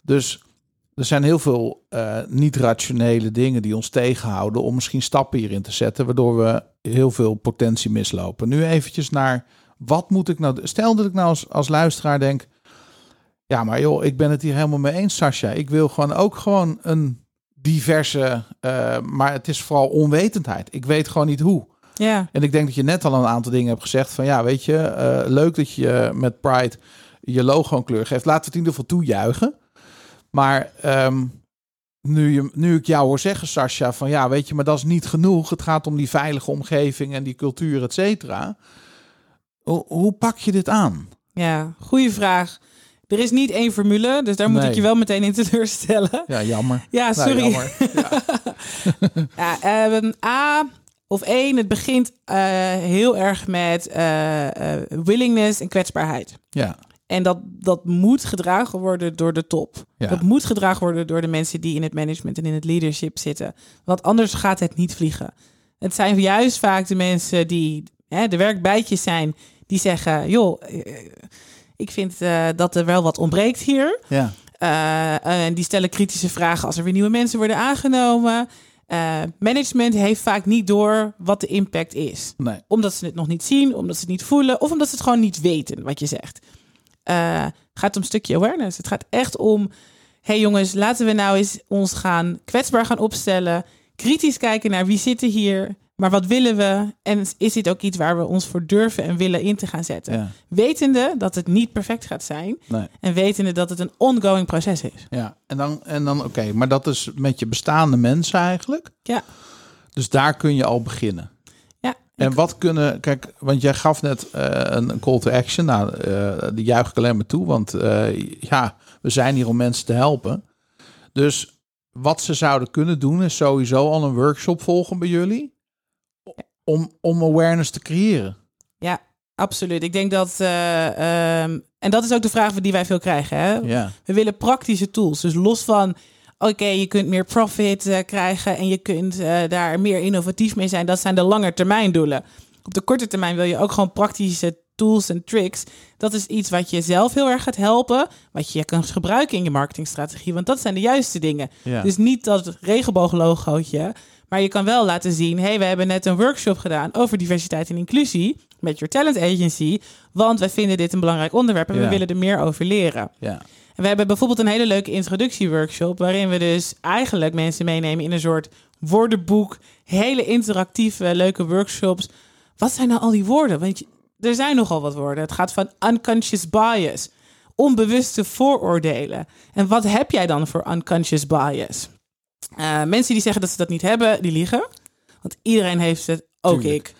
Dus er zijn heel veel eh, niet-rationele dingen die ons tegenhouden om misschien stappen hierin te zetten, waardoor we heel veel potentie mislopen. Nu eventjes naar wat moet ik nou. Stel dat ik nou als, als luisteraar denk. Ja, maar joh, ik ben het hier helemaal mee eens, Sascha. Ik wil gewoon ook gewoon een diverse, eh, maar het is vooral onwetendheid. Ik weet gewoon niet hoe. ja, En ik denk dat je net al een aantal dingen hebt gezegd van ja, weet je, eh, leuk dat je met Pride je logo een kleur geeft. Laten we het in ieder geval toejuichen. Maar ehm, nu, je, nu ik jou hoor zeggen, Sascha, van ja, weet je, maar dat is niet genoeg. Het gaat om die veilige omgeving en die cultuur, et cetera. Hoe, hoe pak je dit aan? ja. Goeie vraag. Er is niet één formule, dus daar moet Nee. ik je wel meteen in teleurstellen. Ja, jammer. Ja, Nou, sorry. jammer. Ja. Ja, ehm, A of één, het begint eh, heel erg met eh, eh, willingness en kwetsbaarheid. ja, En dat, dat moet gedragen worden door de top. Ja. Dat moet gedragen worden door de mensen die in het management en in het leadership zitten. Want anders gaat het niet vliegen. Het zijn juist vaak de mensen die hè, de werkbijtjes zijn, die zeggen: joh, eh, ik vind eh, dat er wel wat ontbreekt hier. ja, Eh, en die stellen kritische vragen als er weer nieuwe mensen worden aangenomen. Management heeft vaak niet door wat de impact is. nee. Omdat ze het nog niet zien, omdat ze het niet voelen of omdat ze het gewoon niet weten wat je zegt. Eh, gaat om een stukje awareness. Het gaat echt om, hey jongens, laten we nou eens ons gaan kwetsbaar gaan opstellen. Kritisch kijken naar wie zit er hier, Maar wat willen we? En is dit ook iets waar we ons voor durven en willen in te gaan zetten? Ja. Wetende dat het niet perfect gaat zijn. Nee. En wetende dat het een ongoing proces is. Ja, en dan, en dan oké, maar dat is met je bestaande mensen eigenlijk. Ja. Dus daar kun je al beginnen. En wat kunnen, kijk, want jij gaf net eh, een call to action. Nou, eh die juich ik alleen maar toe, want eh, ja, we zijn hier om mensen te helpen. Dus wat ze zouden kunnen doen, is sowieso al een workshop volgen bij jullie. Om, om awareness te creëren. ja, absoluut. Ik denk dat. eh, ehm, en dat is ook de vraag die wij veel krijgen. Hè? Ja, We willen praktische tools. Dus los van. Oké, je kunt meer profit eh, krijgen en je kunt eh, daar meer innovatief mee zijn. Dat zijn de lange termijn doelen. Op de korte termijn wil je ook gewoon praktische tools en tricks. Dat is iets wat je zelf heel erg gaat helpen. Wat je kan gebruiken in je marketingstrategie. Want dat zijn de juiste dingen. ja. Dus niet dat regenbooglogootje. Maar je kan wel laten zien: hey, we hebben net een workshop gedaan over diversiteit en inclusie met Your Talent Agency. Want wij vinden dit een belangrijk onderwerp en we willen er meer over leren. ja. En we hebben bijvoorbeeld een hele leuke introductieworkshop. Waarin we dus eigenlijk mensen meenemen in een soort woordenboek. Hele interactieve, leuke workshops. Wat zijn nou al die woorden? Want er zijn nogal wat woorden. Het gaat van unconscious bias. Onbewuste vooroordelen. En wat heb jij dan voor unconscious bias? Eh, mensen die zeggen dat ze dat niet hebben, die liegen. Want iedereen heeft het, ook Tuurlijk. ik.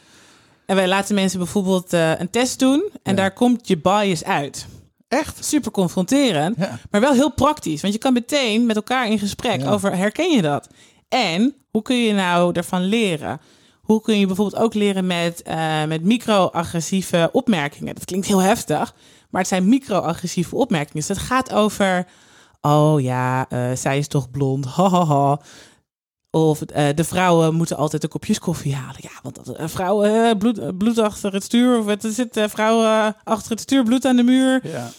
En wij laten mensen bijvoorbeeld eh, een test doen. En Ja. daar komt je bias uit. Echt? Super confronterend. Ja. Maar wel heel praktisch. Want je kan meteen met elkaar in gesprek Ja. over herken je dat? En hoe kun je nou ervan leren? Hoe kun je bijvoorbeeld ook leren met, eh, met micro-agressieve opmerkingen? Dat klinkt heel heftig, maar het zijn micro-agressieve opmerkingen. Dus het gaat over, oh ja, eh, zij is toch blond, ha ha ha. Of eh, de vrouwen moeten altijd de kopjes koffie halen. Ja, want dat, eh, vrouwen, eh, bloed, bloed achter het stuur. Of het zit vrouwen achter het stuur, bloed aan de muur Ja.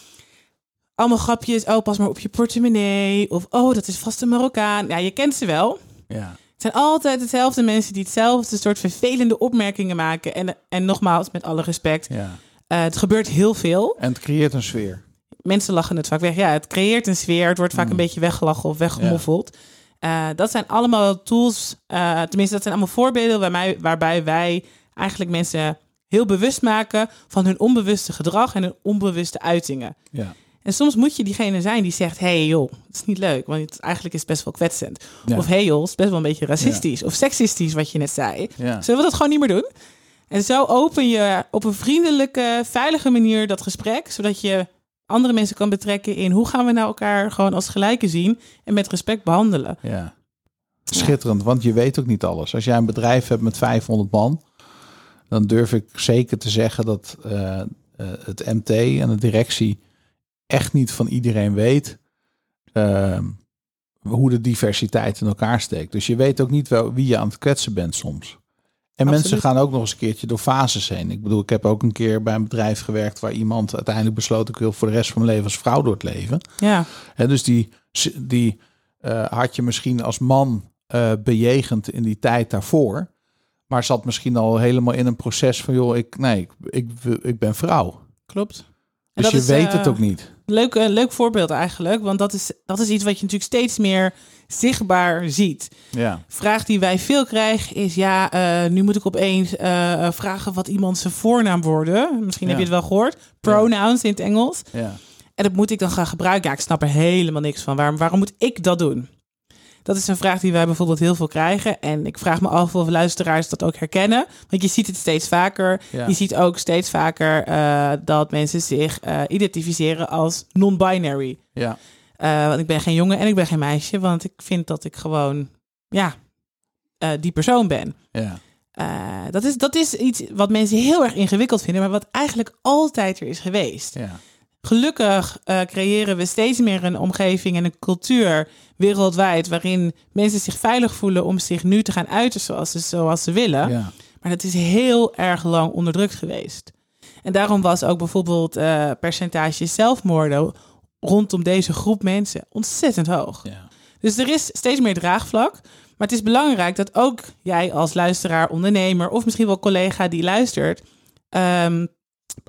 allemaal grapjes. Oh, pas maar op je portemonnee. Of oh, dat is vast een Marokkaan. Ja, je kent ze wel. Ja. Het zijn altijd hetzelfde mensen die hetzelfde soort vervelende opmerkingen maken. En, en nogmaals, met alle respect, ja. het gebeurt heel veel. En het creëert een sfeer. Mensen lachen het vaak weg. Ja, het creëert een sfeer. Het wordt vaak Mm. een beetje weggelachen of weggemoffeld. Eh, dat zijn allemaal tools, eh, tenminste, dat zijn allemaal voorbeelden waarbij, waarbij wij eigenlijk mensen heel bewust maken van hun onbewuste gedrag en hun onbewuste uitingen. Ja. En soms moet je diegene zijn die zegt: hey joh, het is niet leuk, want het, eigenlijk is het best wel kwetsend. Ja. Of hey joh, het is best wel een beetje racistisch of seksistisch wat je net zei. Ja. Zullen we dat gewoon niet meer doen? En zo open je op een vriendelijke, veilige manier dat gesprek, zodat je andere mensen kan betrekken in hoe gaan we nou elkaar gewoon als gelijken zien en met respect behandelen. Ja. Schitterend, want je weet ook niet alles. Als jij een bedrijf hebt met 500 man, dan durf ik zeker te zeggen dat eh, eh, het MT en de directie echt niet van iedereen weet ehm, hoe de diversiteit in elkaar steekt. Dus je weet ook niet wel wie je aan het kwetsen bent soms. En mensen gaan ook nog eens een keertje door fases heen. Ik bedoel, ik heb ook een keer bij een bedrijf gewerkt waar iemand uiteindelijk besloot ik wil voor de rest van mijn leven als vrouw door het leven. Ja, Hè, dus die, die eh, had je misschien als man eh, bejegend in die tijd daarvoor. Maar zat misschien al helemaal in een proces van, joh, ik, nee, ik, ik, ik ben vrouw. klopt. En Dus dat je is, weet eh, het ook niet. Leuk, leuk voorbeeld eigenlijk, want dat is, dat is iets wat je natuurlijk steeds meer zichtbaar ziet. Ja, vraag die wij veel krijgen is: ja, eh, nu moet ik opeens eh, eh, vragen wat iemand zijn voornaam worden. Misschien heb je het wel gehoord. Pronouns in het Engels. ja, En dat moet ik dan gaan gebruiken. Ja, ik snap er helemaal niks van. Waarom, waarom moet ik dat doen? Dat is een vraag die wij bijvoorbeeld heel veel krijgen. En ik vraag me af of luisteraars dat ook herkennen. Want je ziet het steeds vaker. Ja. Je ziet ook steeds vaker dat mensen zich identificeren als non-binary. ja, Eh, want ik ben geen jongen en ik ben geen meisje. Want ik vind dat ik gewoon, ja, eh, die persoon ben. ja, Eh, dat, is, dat is iets wat mensen heel erg ingewikkeld vinden, maar wat eigenlijk altijd er is geweest. ja, Gelukkig creëren we steeds meer een omgeving en een cultuur wereldwijd waarin mensen zich veilig voelen om zich nu te gaan uiten zoals ze, zoals ze willen. ja, Maar dat is heel erg lang onderdrukt geweest. En daarom was ook bijvoorbeeld eh percentage zelfmoorden rondom deze groep mensen ontzettend hoog. ja. Dus er is steeds meer draagvlak. Maar het is belangrijk dat ook jij als luisteraar, ondernemer of misschien wel collega die luistert, ehm,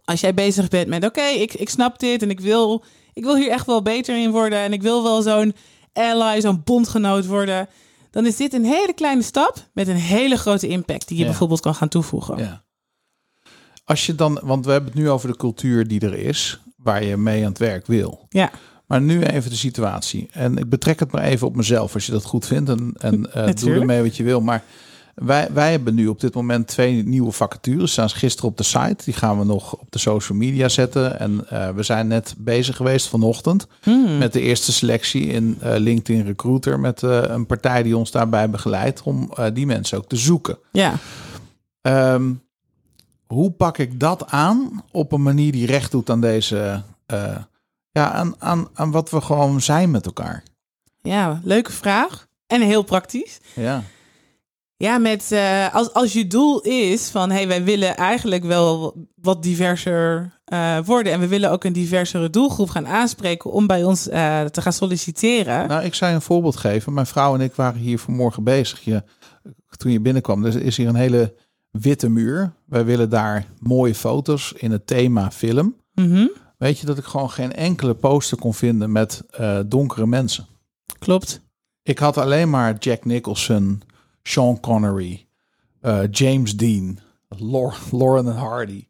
als jij bezig bent met oké, ik, ik snap dit en ik wil, ik wil hier echt wel beter in worden en ik wil wel zo'n ally, zo'n bondgenoot worden, dan is dit een hele kleine stap met een hele grote impact die je Ja. bijvoorbeeld kan gaan toevoegen. Ja. Als je dan, want we hebben het nu over de cultuur die er is, waar je mee aan het werk wil. Ja. Maar nu even de situatie. En ik betrek het maar even op mezelf, als je dat goed vindt. En, en eh, doe ermee wat je wil. Maar wij, wij hebben nu op dit moment twee nieuwe vacatures. Staan gisteren op de site. Die gaan we nog op de social media zetten. En eh, we zijn net bezig geweest vanochtend Hmm. met de eerste selectie in eh, LinkedIn Recruiter. Met een partij die ons daarbij begeleidt om die mensen ook te zoeken. Ja. Ehm, hoe pak ik dat aan op een manier die recht doet aan deze, eh, ja, aan, aan, aan wat we gewoon zijn met elkaar? ja, leuke vraag. En heel praktisch. Ja, Ja, met eh, als, als je doel is van hey, wij willen eigenlijk wel wat diverser eh, worden. En we willen ook een diversere doelgroep gaan aanspreken om bij ons te gaan solliciteren. nou, ik zou je een voorbeeld geven. Mijn vrouw en ik waren hier vanmorgen bezig. Je, toen je binnenkwam, er is hier een hele witte muur. Wij willen daar mooie foto's in het thema film. Mhm, Weet je dat ik gewoon geen enkele poster kon vinden met eh, donkere mensen? Klopt. Ik had alleen maar Jack Nicholson, Sean Connery, eh, James Dean, Lor- Lauren en Hardy.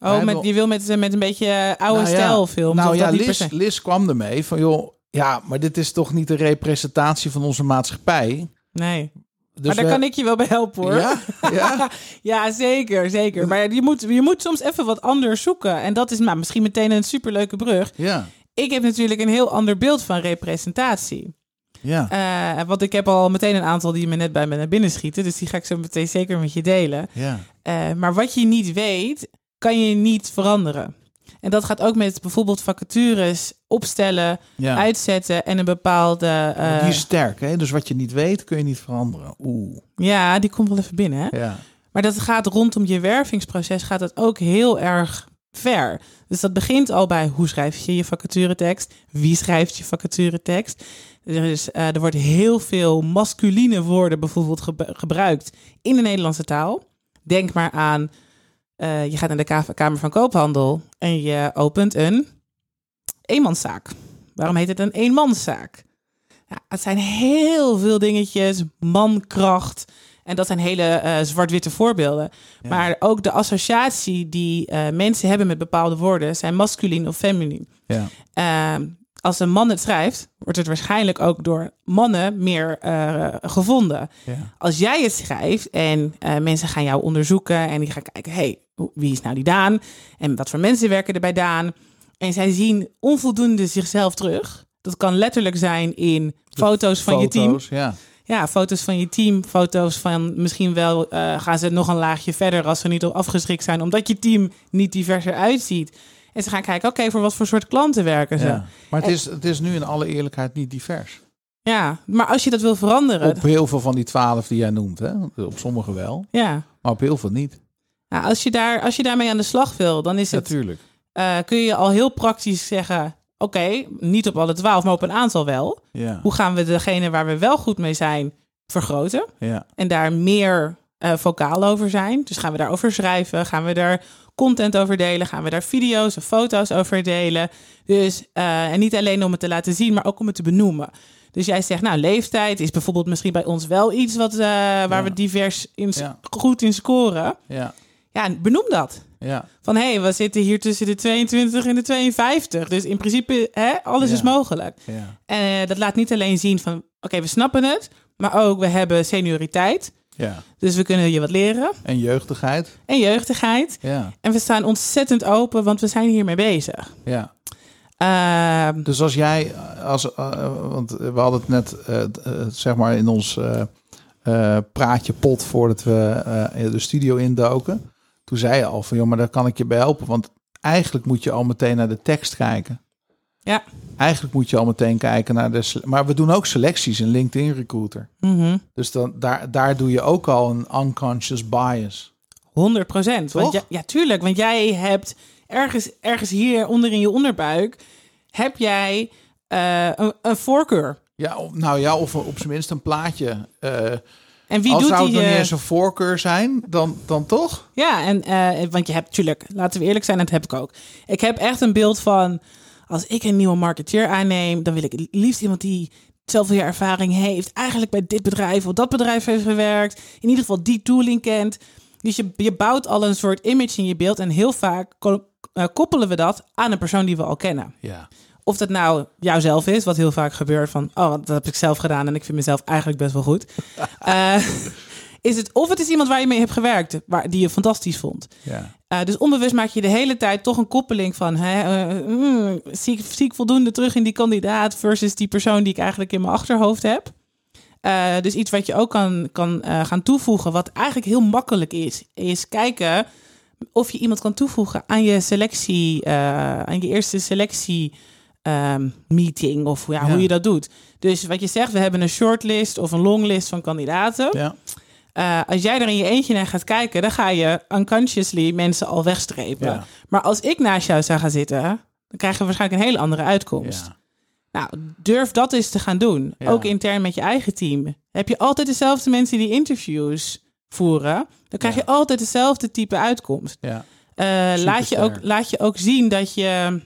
Oh, Wij met, je wil met, met een beetje eh, oude Nou ja, stijlfilms. Nou ja, Liz? Liz kwam ermee van joh, ja, maar dit is toch niet de representatie van onze maatschappij. Nee. Dus maar daar we- kan ik je wel bij helpen hoor. Ja, ja, Ja, zeker, zeker. Maar je moet, je moet soms even wat anders zoeken. En dat is nou, misschien meteen een superleuke brug. ja, Ik heb natuurlijk een heel ander beeld van representatie. ja, Eh, want ik heb al meteen een aantal die me net bij me naar binnen schieten. Dus die ga ik zo meteen zeker met je delen. ja, Eh, maar wat je niet weet, kan je niet veranderen. En dat gaat ook met bijvoorbeeld vacatures opstellen, ja. uitzetten en een bepaalde... eh, Die is sterk, hè? Dus wat je niet weet, kun je niet veranderen. Oeh, ja, die komt wel even binnen. Hè? ja, Maar dat gaat rondom je wervingsproces gaat het ook heel erg ver. Dus dat begint al bij hoe schrijf je je vacaturetekst? Wie schrijft je vacaturetekst? Is, eh, er wordt heel veel masculine woorden bijvoorbeeld gebruikt in de Nederlandse taal. Denk maar aan, eh, je gaat naar de Ka- Kamer van Koophandel en je opent een eenmanszaak. Waarom heet het een eenmanszaak? Ja, het zijn heel veel dingetjes, mankracht. En dat zijn hele eh, zwart-witte voorbeelden. Ja. Maar ook de associatie die eh, mensen hebben met bepaalde woorden zijn masculin of feminin. ja, Ehm, als een man het schrijft, wordt het waarschijnlijk ook door mannen meer gevonden. ja, Als jij het schrijft en mensen gaan jou onderzoeken en die gaan kijken, hey, wie is nou die Daan? En wat voor mensen werken er bij Daan? En zij zien onvoldoende zichzelf terug. Dat kan letterlijk zijn in foto's van je team. Ja, Ja, foto's van je team, foto's van misschien wel eh, gaan ze nog een laagje verder als ze niet op afgeschrikt zijn, omdat je team niet diverser uitziet. En ze gaan kijken, oké, voor wat voor soort klanten werken ze? Ja, ja. Maar het is, het is nu in alle eerlijkheid niet divers. maar als je dat wil veranderen, Op heel veel van die twaalf die jij noemt, hè? Op sommige wel, ja. maar op heel veel niet. Nou, als, je daar, als je daarmee aan de slag wil, dan is het, Natuurlijk. eh, kun je al heel praktisch zeggen, oké, niet op alle twaalf, maar op een aantal wel. Ja, Hoe gaan we degene waar we wel goed mee zijn vergroten? ja, en daar meer eh vocaal over zijn. Dus gaan we daarover schrijven, gaan we daar content over delen, gaan we daar video's of foto's over delen. Dus eh, en niet alleen om het te laten zien, maar ook om het te benoemen. Dus jij zegt, nou, leeftijd is bijvoorbeeld misschien bij ons wel iets wat, waar Ja. we divers in, Ja. goed in scoren. ja, Ja, benoem dat. ja, Van hé, hey, we zitten hier tussen de 22 en de 52. Dus in principe, hè, alles Ja. is mogelijk. ja, En eh, dat laat niet alleen zien van, oké, we snappen het, maar ook we hebben senioriteit. ja. Dus we kunnen je wat leren. En jeugdigheid. En jeugdigheid. Ja, En we staan ontzettend open, want we zijn hiermee bezig. ja. Ehm, Dus als jij, als, eh, want we hadden het net, eh, zeg maar in ons praatje pot voordat we de studio indoken. Toen zei je al van, joh, maar daar kan ik je bij helpen. Want eigenlijk moet je al meteen naar de tekst kijken. Ja. Eigenlijk moet je al meteen kijken naar de... Maar we doen ook selecties in LinkedIn Recruiter. mhm, Dus dan, daar, daar doe je ook al een unconscious bias. 100 procent. Ja, ja, tuurlijk. Want jij hebt ergens, ergens hier onder in je onderbuik, heb jij eh, een, een voorkeur. Ja, nou ja, of op zijn minst een plaatje. Eh, En wie als doet zou die... het nog niet eh, eens een voorkeur zijn, dan, dan toch? Ja, en, eh, want je hebt, tuurlijk, laten we eerlijk zijn, dat heb ik ook. Ik heb echt een beeld van, als ik een nieuwe marketeer aanneem, dan wil ik liefst iemand die zoveel jaar ervaring heeft, eigenlijk bij dit bedrijf of dat bedrijf heeft gewerkt, in ieder geval die tooling kent. Dus je, je bouwt al een soort image in je beeld en heel vaak eh, koppelen we dat aan een persoon die we al kennen. Ja. Of dat nou jouzelf is, wat heel vaak gebeurt van, oh, dat heb ik zelf gedaan en ik vind mezelf eigenlijk best wel goed. Eh, is het, of het is iemand waar je mee hebt gewerkt, waar, die je fantastisch vond. Ja. Uh, dus onbewust maak je de hele tijd toch een koppeling van... Hè, uh, mm, zie, ik, zie ik voldoende terug in die kandidaat... versus die persoon die ik eigenlijk in mijn achterhoofd heb. Dus iets wat je ook kan, kan gaan toevoegen... wat eigenlijk heel makkelijk is... is kijken of je iemand kan toevoegen aan je selectie... aan je eerste selectie... Um, meeting of ja, ja. hoe je dat doet. Dus wat je zegt, we hebben een shortlist of een longlist van kandidaten. Ja. Uh, als jij er in je eentje naar gaat kijken, dan ga je unconsciously mensen al wegstrepen. Ja. Maar als ik naast jou zou gaan zitten, dan krijgen we waarschijnlijk een hele andere uitkomst. Ja. Nou, durf dat eens te gaan doen. Ja. Ook intern met je eigen team. Heb je altijd dezelfde mensen die interviews voeren, dan krijg je altijd dezelfde type uitkomst. Ja. Eh, laat, je ook, laat je ook zien dat je.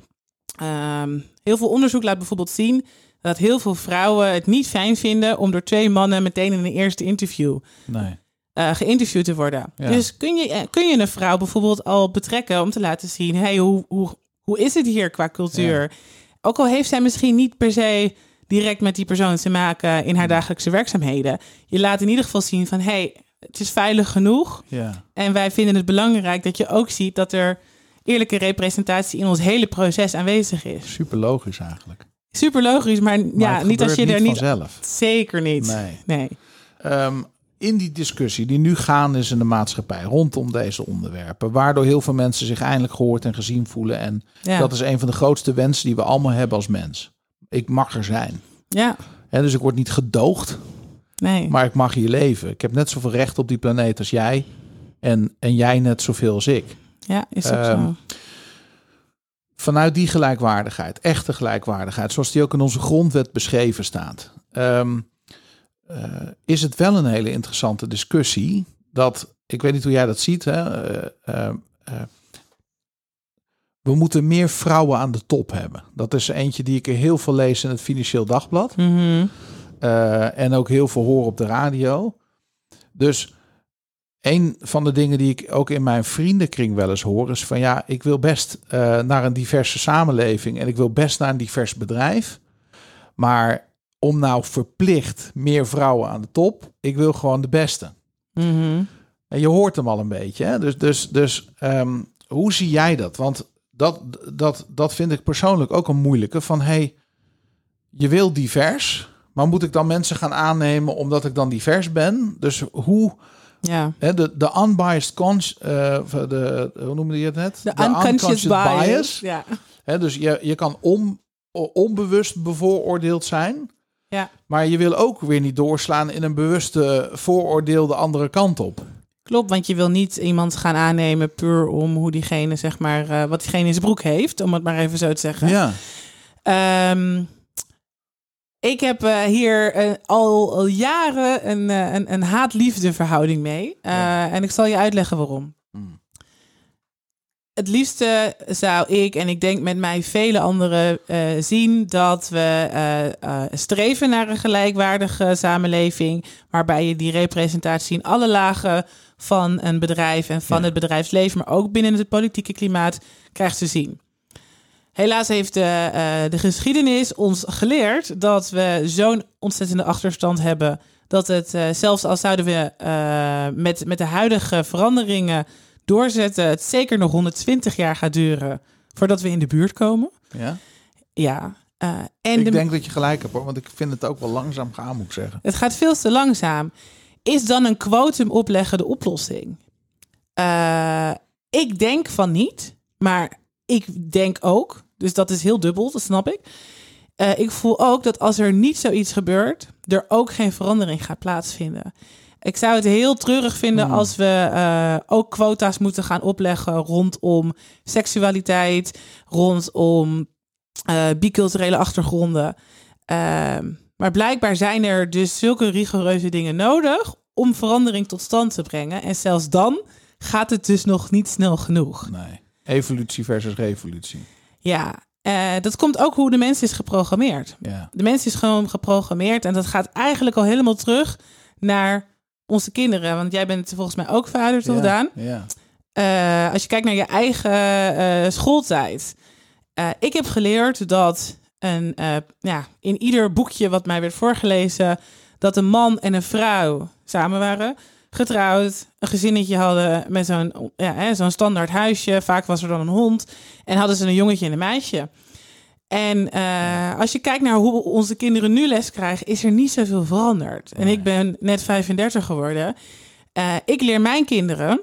Ehm, heel veel onderzoek laat bijvoorbeeld zien dat heel veel vrouwen het niet fijn vinden om door twee mannen meteen in een eerste interview Nee. eh, geïnterviewd te worden. Ja. Dus kun je, eh, kun je een vrouw bijvoorbeeld al betrekken om te laten zien: hey, hoe, hoe, hoe is het hier qua cultuur? Ook al heeft zij misschien niet per se direct met die persoon te maken in haar dagelijkse werkzaamheden. Je laat in ieder geval zien van hey, het is veilig genoeg. Ja. En wij vinden het belangrijk dat je ook ziet dat er eerlijke representatie in ons hele proces aanwezig is. Super logisch eigenlijk. Super logisch, maar, Maar ja, niet als je er niet. vanzelf. Zeker niet. Nee. nee. Ehm, in die discussie die nu gaande is in de maatschappij rondom deze onderwerpen, waardoor heel veel mensen zich eindelijk gehoord en gezien voelen. En Ja. dat is een van de grootste wensen die we allemaal hebben als mens. Ik mag er zijn. ja, Hè, dus ik word niet gedoogd, nee. maar ik mag hier leven. Ik heb net zoveel recht op die planeet als jij. En, en jij net zoveel als ik. Ja, is Ehm, zo. Vanuit die gelijkwaardigheid, echte gelijkwaardigheid, zoals die ook in onze grondwet beschreven staat, ehm, eh, is het wel een hele interessante discussie. Dat, ik weet niet hoe jij dat ziet, hè, eh, eh, eh, we moeten meer vrouwen aan de top hebben. Dat is eentje die ik er heel veel lees in het Financieel Dagblad. Mhm. En ook heel veel hoor op de radio. Dus een van de dingen die ik ook in mijn vriendenkring wel eens hoor, is van ja, ik wil best eh, naar een diverse samenleving en ik wil best naar een divers bedrijf. Maar om nou verplicht meer vrouwen aan de top, ik wil gewoon de beste. Mhm. En je hoort hem al een beetje. Hè? Dus, dus, dus ehm, hoe zie jij dat? Want dat, dat, dat vind ik persoonlijk ook een moeilijke. Van hey, je wil divers, maar moet ik dan mensen gaan aannemen omdat ik dan divers ben? Dus hoe, Ja. de, de unbiased cons, eh, de, hoe noemde je het net? De, unconscious, bias. Ja. Dus je, je kan on, onbewust bevooroordeeld zijn. Ja. Maar je wil ook weer niet doorslaan in een bewuste vooroordeel de andere kant op. Klopt, want je wil niet iemand gaan aannemen puur om hoe diegene, zeg maar, eh, wat diegene in zijn broek heeft, om het maar even zo te zeggen. Ja. Ehm, ik heb eh, hier eh, al, al jaren een, eh, een, een haat-liefde verhouding mee. Ja. En ik zal je uitleggen waarom. Hmm. Het liefste zou ik, en ik denk met mij vele anderen, zien dat we streven naar een gelijkwaardige samenleving. Waarbij je die representatie in alle lagen van een bedrijf en van Ja. het bedrijfsleven, maar ook binnen het politieke klimaat, krijgt te zien. Helaas heeft de, eh, de geschiedenis ons geleerd dat we zo'n ontzettende achterstand hebben. Dat het, eh, zelfs al zouden we eh, met, met de huidige veranderingen doorzetten, het zeker nog 120 jaar gaat duren voordat we in de buurt komen. ja. Ja. eh, en ik de, denk dat je gelijk hebt hoor, want ik vind het ook wel langzaam gaan, moet ik zeggen. het gaat veel te langzaam. Is dan een quotum opleggen de oplossing? Eh, ik denk van niet, maar ik denk ook, dus dat is heel dubbel, dat snap ik. Eh, ik voel ook dat als er niet zoiets gebeurt, er ook geen verandering gaat plaatsvinden. Ik zou het heel treurig vinden Hmm. als we eh, ook quota's moeten gaan opleggen rondom seksualiteit, rondom eh biculturele achtergronden. Ehm, maar blijkbaar zijn er dus zulke rigoureuze dingen nodig om verandering tot stand te brengen. En zelfs dan gaat het dus nog niet snel genoeg. Nee. Evolutie versus revolutie. Ja, Eh, dat komt ook hoe de mens is geprogrammeerd. Ja. De mens is gewoon geprogrammeerd en dat gaat eigenlijk al helemaal terug naar onze kinderen. Want jij bent volgens mij ook vader, toch, ja. Daan? Ja. Eh, als je kijkt naar je eigen eh, schooltijd. Ik heb geleerd dat een, ja, in ieder boekje wat mij werd voorgelezen, dat een man en een vrouw samen waren, getrouwd, een gezinnetje hadden met zo'n ja, zo'n standaard huisje. Vaak was er dan een hond en hadden ze een jongetje en een meisje. En eh, als je kijkt naar hoe onze kinderen nu les krijgen, is er niet zoveel veranderd. En ik ben net 35 geworden. Eh, ik leer mijn kinderen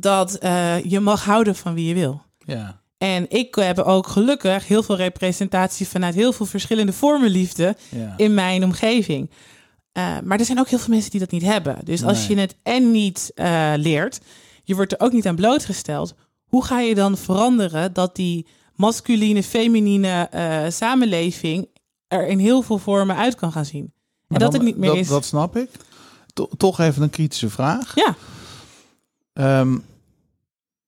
dat eh, je mag houden van wie je wil. Ja. En ik heb ook gelukkig heel veel representatie vanuit heel veel verschillende vormen liefde Ja. in mijn omgeving. Eh, maar er zijn ook heel veel mensen die dat niet hebben. Dus als je het en niet eh, leert, je wordt er ook niet aan blootgesteld. Hoe ga je dan veranderen dat die masculine, feminine eh, samenleving er in heel veel vormen uit kan gaan zien? En dat dan- het niet meer dat, is. Dat snap ik. To- toch even een kritische vraag. Ja, Ehm,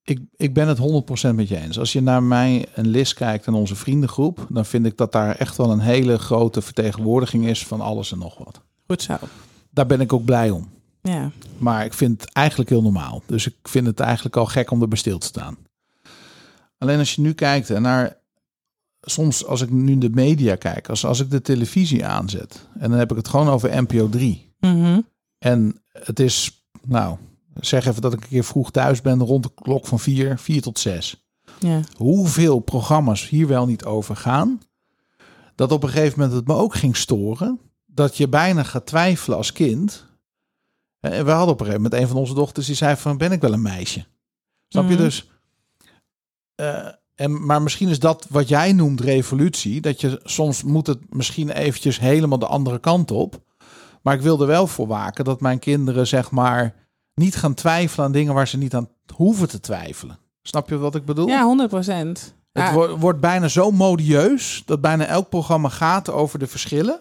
ik, ik ben het 100% met je eens. Als je naar mij en Liz kijkt en onze vriendengroep, dan vind ik dat daar echt wel een hele grote vertegenwoordiging is van alles en nog wat. Goed zo. Daar ben ik ook blij om. Ja. Maar ik vind het eigenlijk heel normaal. Dus ik vind het eigenlijk al gek om erbij stil te staan. Alleen als je nu kijkt naar. Soms als ik nu de media kijk, als, als ik de televisie aanzet. En dan heb ik het gewoon over NPO 3. Mhm. En het is, nou, zeg even dat ik een keer vroeg thuis ben rond de klok van 4, 4 tot 6. ja. Hoeveel programma's hier wel niet over gaan. Dat op een gegeven moment het me ook ging storen. Dat je bijna gaat twijfelen als kind. En we hadden op een gegeven moment een van onze dochters die zei van ben ik wel een meisje. Snap je Mhm. dus? Eh, en, maar misschien is dat wat jij noemt revolutie. Dat je soms moet het misschien eventjes helemaal de andere kant op. Maar ik wil er wel voor waken dat mijn kinderen zeg maar niet gaan twijfelen aan dingen waar ze niet aan hoeven te twijfelen. Snap je wat ik bedoel? ja 100 procent. Het wo- wordt bijna zo modieus dat bijna elk programma gaat over de verschillen.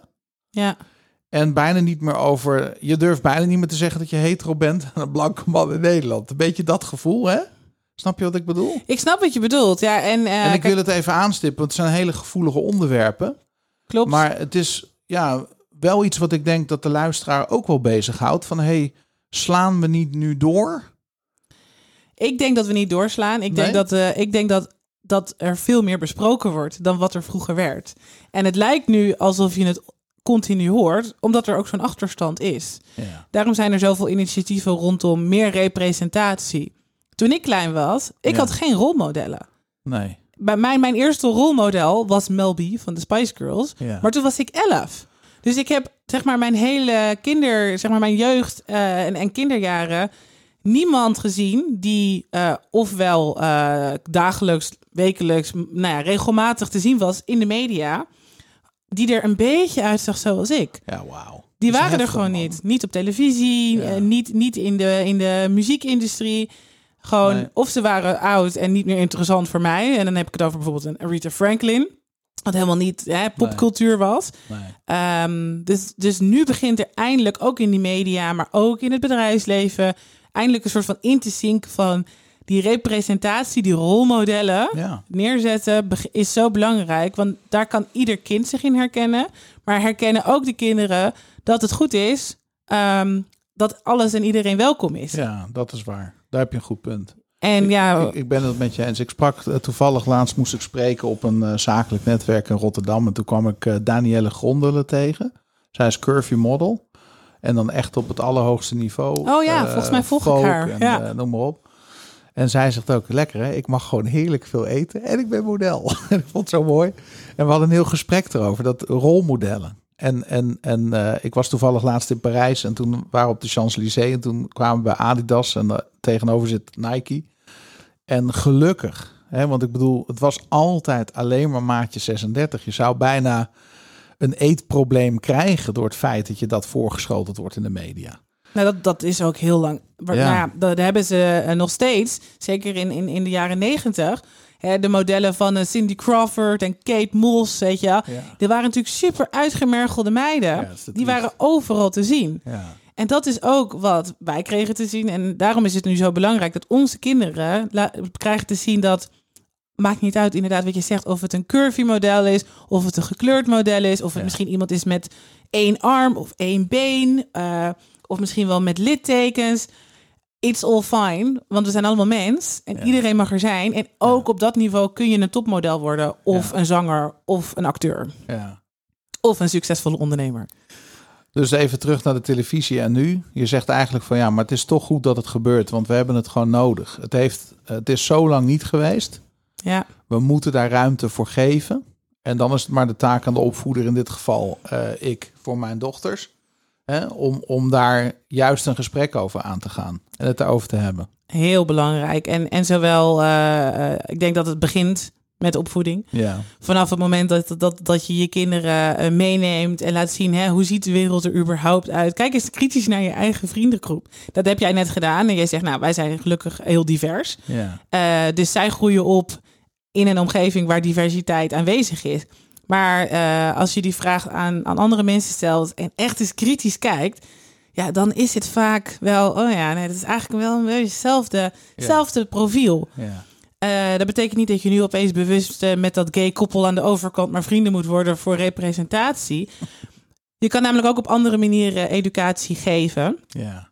Ja. En bijna niet meer over. Je durft bijna niet meer te zeggen dat je hetero bent aan een blanke man in Nederland. Een beetje dat gevoel, hè? Snap je wat ik bedoel? Ik snap wat je bedoelt. Ja, en, eh, en ik wil het even aanstippen, want het zijn hele gevoelige onderwerpen. klopt. Maar het is ja, wel iets wat ik denk dat de luisteraar ook wel bezighoudt. Van hey, slaan we niet nu door? Ik denk dat we niet doorslaan. Ik denk, dat, eh, ik denk dat, dat er veel meer besproken wordt dan wat er vroeger werd. En het lijkt nu alsof je het continu hoort, omdat er ook zo'n achterstand is. Ja. Daarom zijn er zoveel initiatieven rondom meer representatie. Toen ik klein was, ik Ja. had geen rolmodellen. Nee. Bij mij, mijn eerste rolmodel was Mel B van de Spice Girls. Ja. Maar toen was ik elf. Dus ik heb zeg maar mijn hele kinder, zeg maar mijn jeugd eh, en, en kinderjaren niemand gezien die eh, ofwel eh, dagelijks, wekelijks, nou ja, regelmatig te zien was in de media, die er een beetje uitzag zoals ik. Ja, wauw. Die waren er gewoon man. niet. Niet op televisie, Ja. eh, niet, niet in, de, in de muziekindustrie. Gewoon, Nee. of ze waren oud en niet meer interessant voor mij. En dan heb ik het over bijvoorbeeld een Aretha Franklin. Wat helemaal niet hè, popcultuur was. Nee. Ehm, dus, dus nu begint er eindelijk ook in die media, maar ook in het bedrijfsleven, eindelijk een soort van in te zinken van die representatie, die rolmodellen Ja. neerzetten is zo belangrijk. Want daar kan ieder kind zich in herkennen. Maar herkennen ook de kinderen dat het goed is ehm, dat alles en iedereen welkom is. ja, dat is waar. Daar heb je een goed punt. En ja, Ik, ik ben het met je eens. Ik sprak eh, toevallig laatst moest ik spreken op een eh, zakelijk netwerk in Rotterdam. En toen kwam ik eh, Danielle Grondelen tegen. Zij is curvy model. En dan echt op het allerhoogste niveau. Oh ja, volgens mij volg ik haar, En, ja. noem maar op. En zij zegt ook, lekker hè, ik mag gewoon heerlijk veel eten en ik ben model. en ik vond het zo mooi. En we hadden een heel gesprek erover, dat rolmodellen. En, en, en eh, ik was toevallig laatst in Parijs en toen waren we op de Champs-Élysées. En toen kwamen we bij Adidas en eh, tegenover zit Nike. En gelukkig, hè, want ik bedoel, het was altijd alleen maar maatje 36. Je zou bijna een eetprobleem krijgen door het feit dat je dat voorgeschoteld wordt in de media. Nou, dat, dat is ook heel lang. Maar, Ja. Nou ja, dat hebben ze eh, nog steeds, zeker in, in, in de jaren negentig. De modellen van eh, Cindy Crawford en Kate Moss, weet je wel. Ja. Die waren natuurlijk super uitgemergelde meiden. Die waren overal te zien. Ja. En dat is ook wat wij kregen te zien. En daarom is het nu zo belangrijk dat onze kinderen krijgen te zien dat maakt niet uit inderdaad wat je zegt, of het een curvy model is, of het een gekleurd model is, of het Ja. misschien iemand is met één arm of één been, eh, of misschien wel met littekens. It's all fine, want we zijn allemaal mens en Ja. iedereen mag er zijn. En ook op dat niveau kun je een topmodel worden, of Ja. een zanger, of een acteur, Ja. of een succesvolle ondernemer. Dus even terug naar de televisie en nu. Je zegt eigenlijk van ja, maar het is toch goed dat het gebeurt, want we hebben het gewoon nodig. Het, heeft, het is zo lang niet geweest. Ja, We moeten daar ruimte voor geven. En dan is het maar de taak aan de opvoeder, in dit geval eh, ik, voor mijn dochters. Hè, om, om daar juist een gesprek over aan te gaan en het erover te hebben. heel belangrijk. En, en zowel, eh, eh, ik denk dat het begint met opvoeding. Ja, Vanaf het moment dat, dat, dat je je kinderen eh, meeneemt en laat zien, hè, hoe ziet de wereld er überhaupt uit? Kijk eens kritisch naar je eigen vriendengroep. Dat heb jij net gedaan en jij zegt, nou, wij zijn gelukkig heel divers. ja, dus zij groeien op in een omgeving waar diversiteit aanwezig is. Maar eh, als je die vraag aan, aan andere mensen stelt en echt eens kritisch kijkt, ja, dan is het vaak wel, oh ja, nee, dat is eigenlijk wel een beetje hetzelfde, Ja. hetzelfde profiel. ja. Eh, dat betekent niet dat je nu opeens bewust eh, met dat gay koppel aan de overkant maar vrienden moet worden voor representatie. Je kan namelijk ook op andere manieren educatie geven. ja.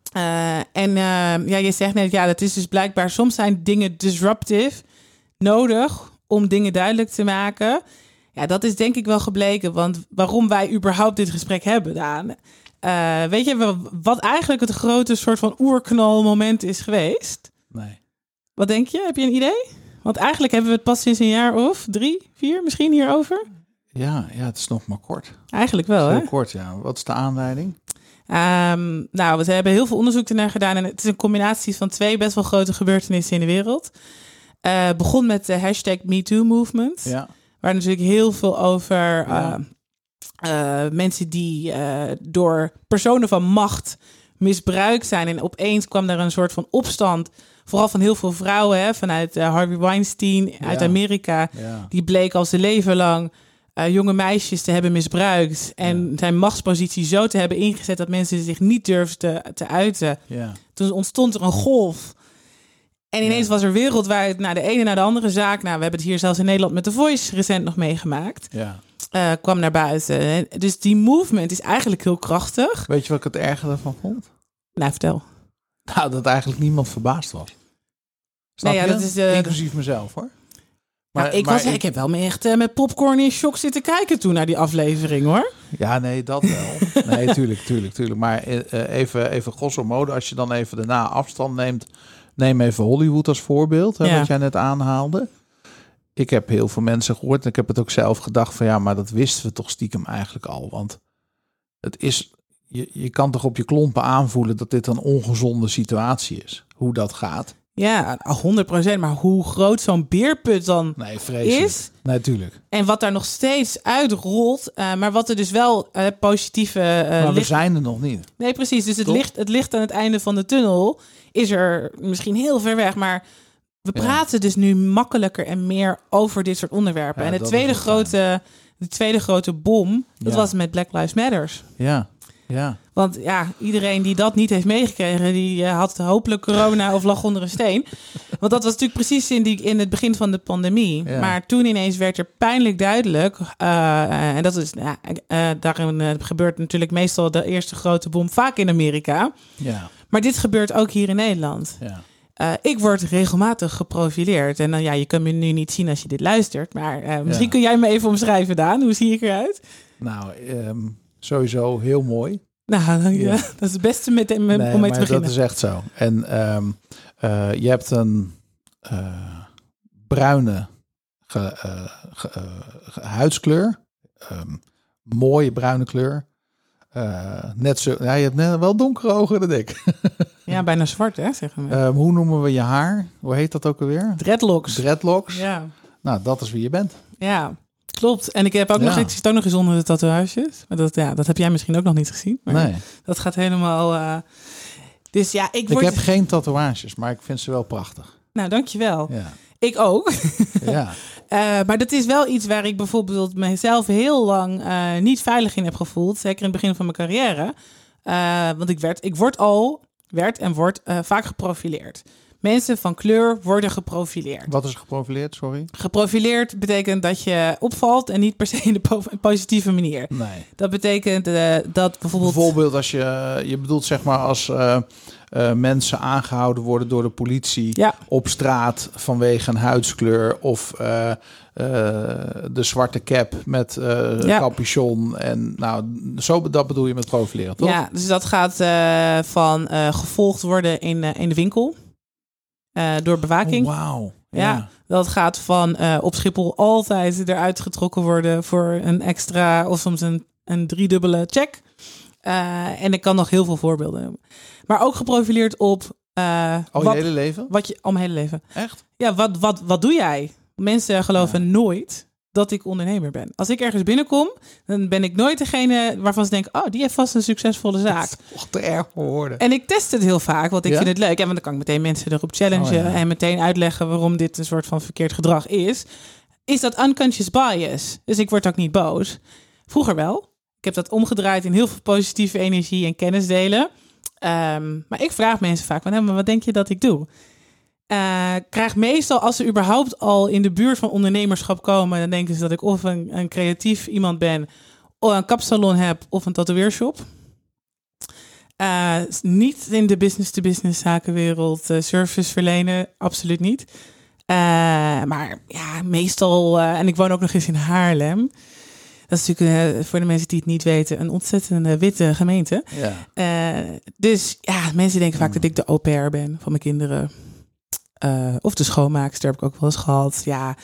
En eh, ja, je zegt net, ja, dat is dus blijkbaar, soms zijn dingen disruptive nodig om dingen duidelijk te maken. Ja, dat is denk ik wel gebleken, want waarom wij überhaupt dit gesprek hebben, Daan. Eh, weet je wat eigenlijk het grote soort van oerknalmoment is geweest? Nee. Wat denk je? Heb je een idee? Want eigenlijk hebben we het pas sinds een jaar of drie, vier misschien hierover. Ja, ja, het is nog maar kort. Eigenlijk wel, hè? Kort, ja. Wat is de aanleiding? Ehm, nou, we hebben heel veel onderzoek ernaar gedaan. En het is een combinatie van twee best wel grote gebeurtenissen in de wereld. Eh begon met de hashtag MeToo-movement. Ja, Waar natuurlijk heel veel over eh, eh, mensen die eh, door personen van macht misbruikt zijn. En opeens kwam er een soort van opstand. Vooral van heel veel vrouwen, hè, vanuit Harvey Weinstein uit. Amerika. ja, Die bleek al zijn leven lang jonge meisjes te hebben misbruikt. En zijn machtspositie zo te hebben ingezet dat mensen zich niet durfden te, te uiten. ja. Toen ontstond er een golf. En ineens Ja. was er wereldwijd naar de ene naar de andere zaak. Nou, we hebben het hier zelfs in Nederland met The Voice recent nog meegemaakt. ja. eh, kwam naar buiten. En Dus die movement is eigenlijk heel krachtig. Weet je wat ik het erger ervan vond? Nou, vertel. Nou, dat eigenlijk niemand verbaasd was. Snap Nee, ja, je? dat is, eh, Inclusief mezelf, hoor. Maar, ik, was, ik... heb wel me echt eh, met popcorn in shock zitten kijken toen naar die aflevering, hoor. Ja, nee, dat wel. nee, tuurlijk, tuurlijk, tuurlijk. Maar even, even grosso modo, als je dan even daarna afstand neemt... Neem even Hollywood als voorbeeld, hè, Ja. wat jij net aanhaalde. Ik heb heel veel mensen gehoord en ik heb het ook zelf gedacht van... ja, maar dat wisten we toch stiekem eigenlijk al. Want het is, je, je kan toch op je klompen aanvoelen dat dit een ongezonde situatie is. Hoe dat gaat. Ja, 100%. Maar hoe groot zo'n beerput dan Nee, vreselijk. is... Nee, tuurlijk. En wat daar nog steeds uitrolt, eh, maar wat er dus wel eh, positieve eh, maar we zijn er nog niet. Nee, precies. Dus het het licht aan het einde van de tunnel is er misschien heel ver weg, maar we Ja. praten dus nu makkelijker en meer over dit soort onderwerpen. Ja, en de tweede, grote, de tweede grote bom, dat was met Black Lives Matters. Ja, ja. Want ja, iedereen die dat niet heeft meegekregen, die eh, had hopelijk corona of lag onder een steen. Want dat was natuurlijk precies in, die, in het begin van de pandemie. Ja. Maar toen ineens werd er pijnlijk duidelijk, eh, en dat is, eh, daarin gebeurt natuurlijk meestal de eerste grote bom vaak in Amerika. Ja, Maar dit gebeurt ook hier in Nederland. ja. Ik word regelmatig geprofileerd. En dan ja, je kan me nu niet zien als je dit luistert. Maar misschien Ja. kun jij me even omschrijven, Daan. Hoe zie ik eruit? Nou, ehm, sowieso heel mooi. Nou. Ja. dat is het beste met, met, Nee, om mee te beginnen. dat is echt zo. En ehm, eh, je hebt een eh, bruine ge- eh, ge- huidskleur. Ehm, mooie bruine kleur. Net zo, ja, je hebt net wel donkere ogen dan ik. Ja, bijna zwart, hè, zeggen we. Ehm, hoe noemen we je haar? Hoe heet dat ook alweer? Dreadlocks. Dreadlocks. Ja, Nou, dat is wie je bent. ja, klopt. En ik heb ook nog, ik zit ook nog eens onder de tatoeages. Maar dat, ja, dat heb jij misschien ook nog niet gezien. Maar Nee, dat gaat helemaal... eh, dus ja, ik ik word... heb geen tatoeages, maar ik vind ze wel prachtig. Nou, dankjewel. Ja, Ik ook. ja. Eh, maar dat is wel iets waar ik bijvoorbeeld mezelf heel lang eh, niet veilig in heb gevoeld. Zeker in het begin van mijn carrière. Want ik, werd, ik word al, werd en word eh, vaak geprofileerd. Mensen van kleur worden geprofileerd. Wat is geprofileerd, sorry? Geprofileerd betekent dat je opvalt en niet per se in de po- positieve manier. Nee. Dat betekent eh, dat bijvoorbeeld... Bijvoorbeeld als je, je bedoelt zeg maar als eh, eh, mensen aangehouden worden door de politie Ja. op straat vanwege een huidskleur of eh, eh, de zwarte cap met eh Ja. capuchon en nou zo dat bedoel je met profileren toch? Ja, dus dat gaat eh, van eh, gevolgd worden in, in de winkel eh, door bewaking. Oh, Wauw. Ja. Dat gaat van eh, op Schiphol altijd eruit getrokken worden voor een extra of soms een, een driedubbele check. Eh, en ik kan nog heel veel voorbeelden noemen. Maar ook geprofileerd op Al je wat, hele leven? wat je al mijn hele leven. Echt? Ja, wat, wat, wat doe jij? Mensen geloven nooit dat ik ondernemer ben. Als ik ergens binnenkom, dan ben ik nooit degene waarvan ze denken: oh, die heeft vast een succesvolle zaak. Och, te erg voor woorden. En ik test het heel vaak, want ik Ja? vind het leuk. Ja, want dan kan ik meteen mensen erop challengen Oh, ja. en meteen uitleggen waarom dit een soort van verkeerd gedrag is. Is dat unconscious bias? Dus ik word ook niet boos. Vroeger wel. Ik heb dat omgedraaid in heel veel positieve energie en kennis delen. Ehm, maar ik vraag mensen vaak: van, "Hé, maar wat denk je dat ik doe? Ik krijg meestal, als ze überhaupt al in de buurt van ondernemerschap komen, dan denken ze dat ik of een, een creatief iemand ben, of een kapsalon heb of een tatoeëershop. Eh, niet in de business-to-business zakenwereld eh, service verlenen, absoluut niet. Maar ja, meestal, en ik woon ook nog eens in Haarlem. Dat is natuurlijk, voor de mensen die het niet weten, een ontzettende witte gemeente. Ja. Dus ja, mensen denken vaak dat ik de au pair ben van mijn kinderen. Eh, of de schoonmaakster heb ik ook wel eens gehad. Ja,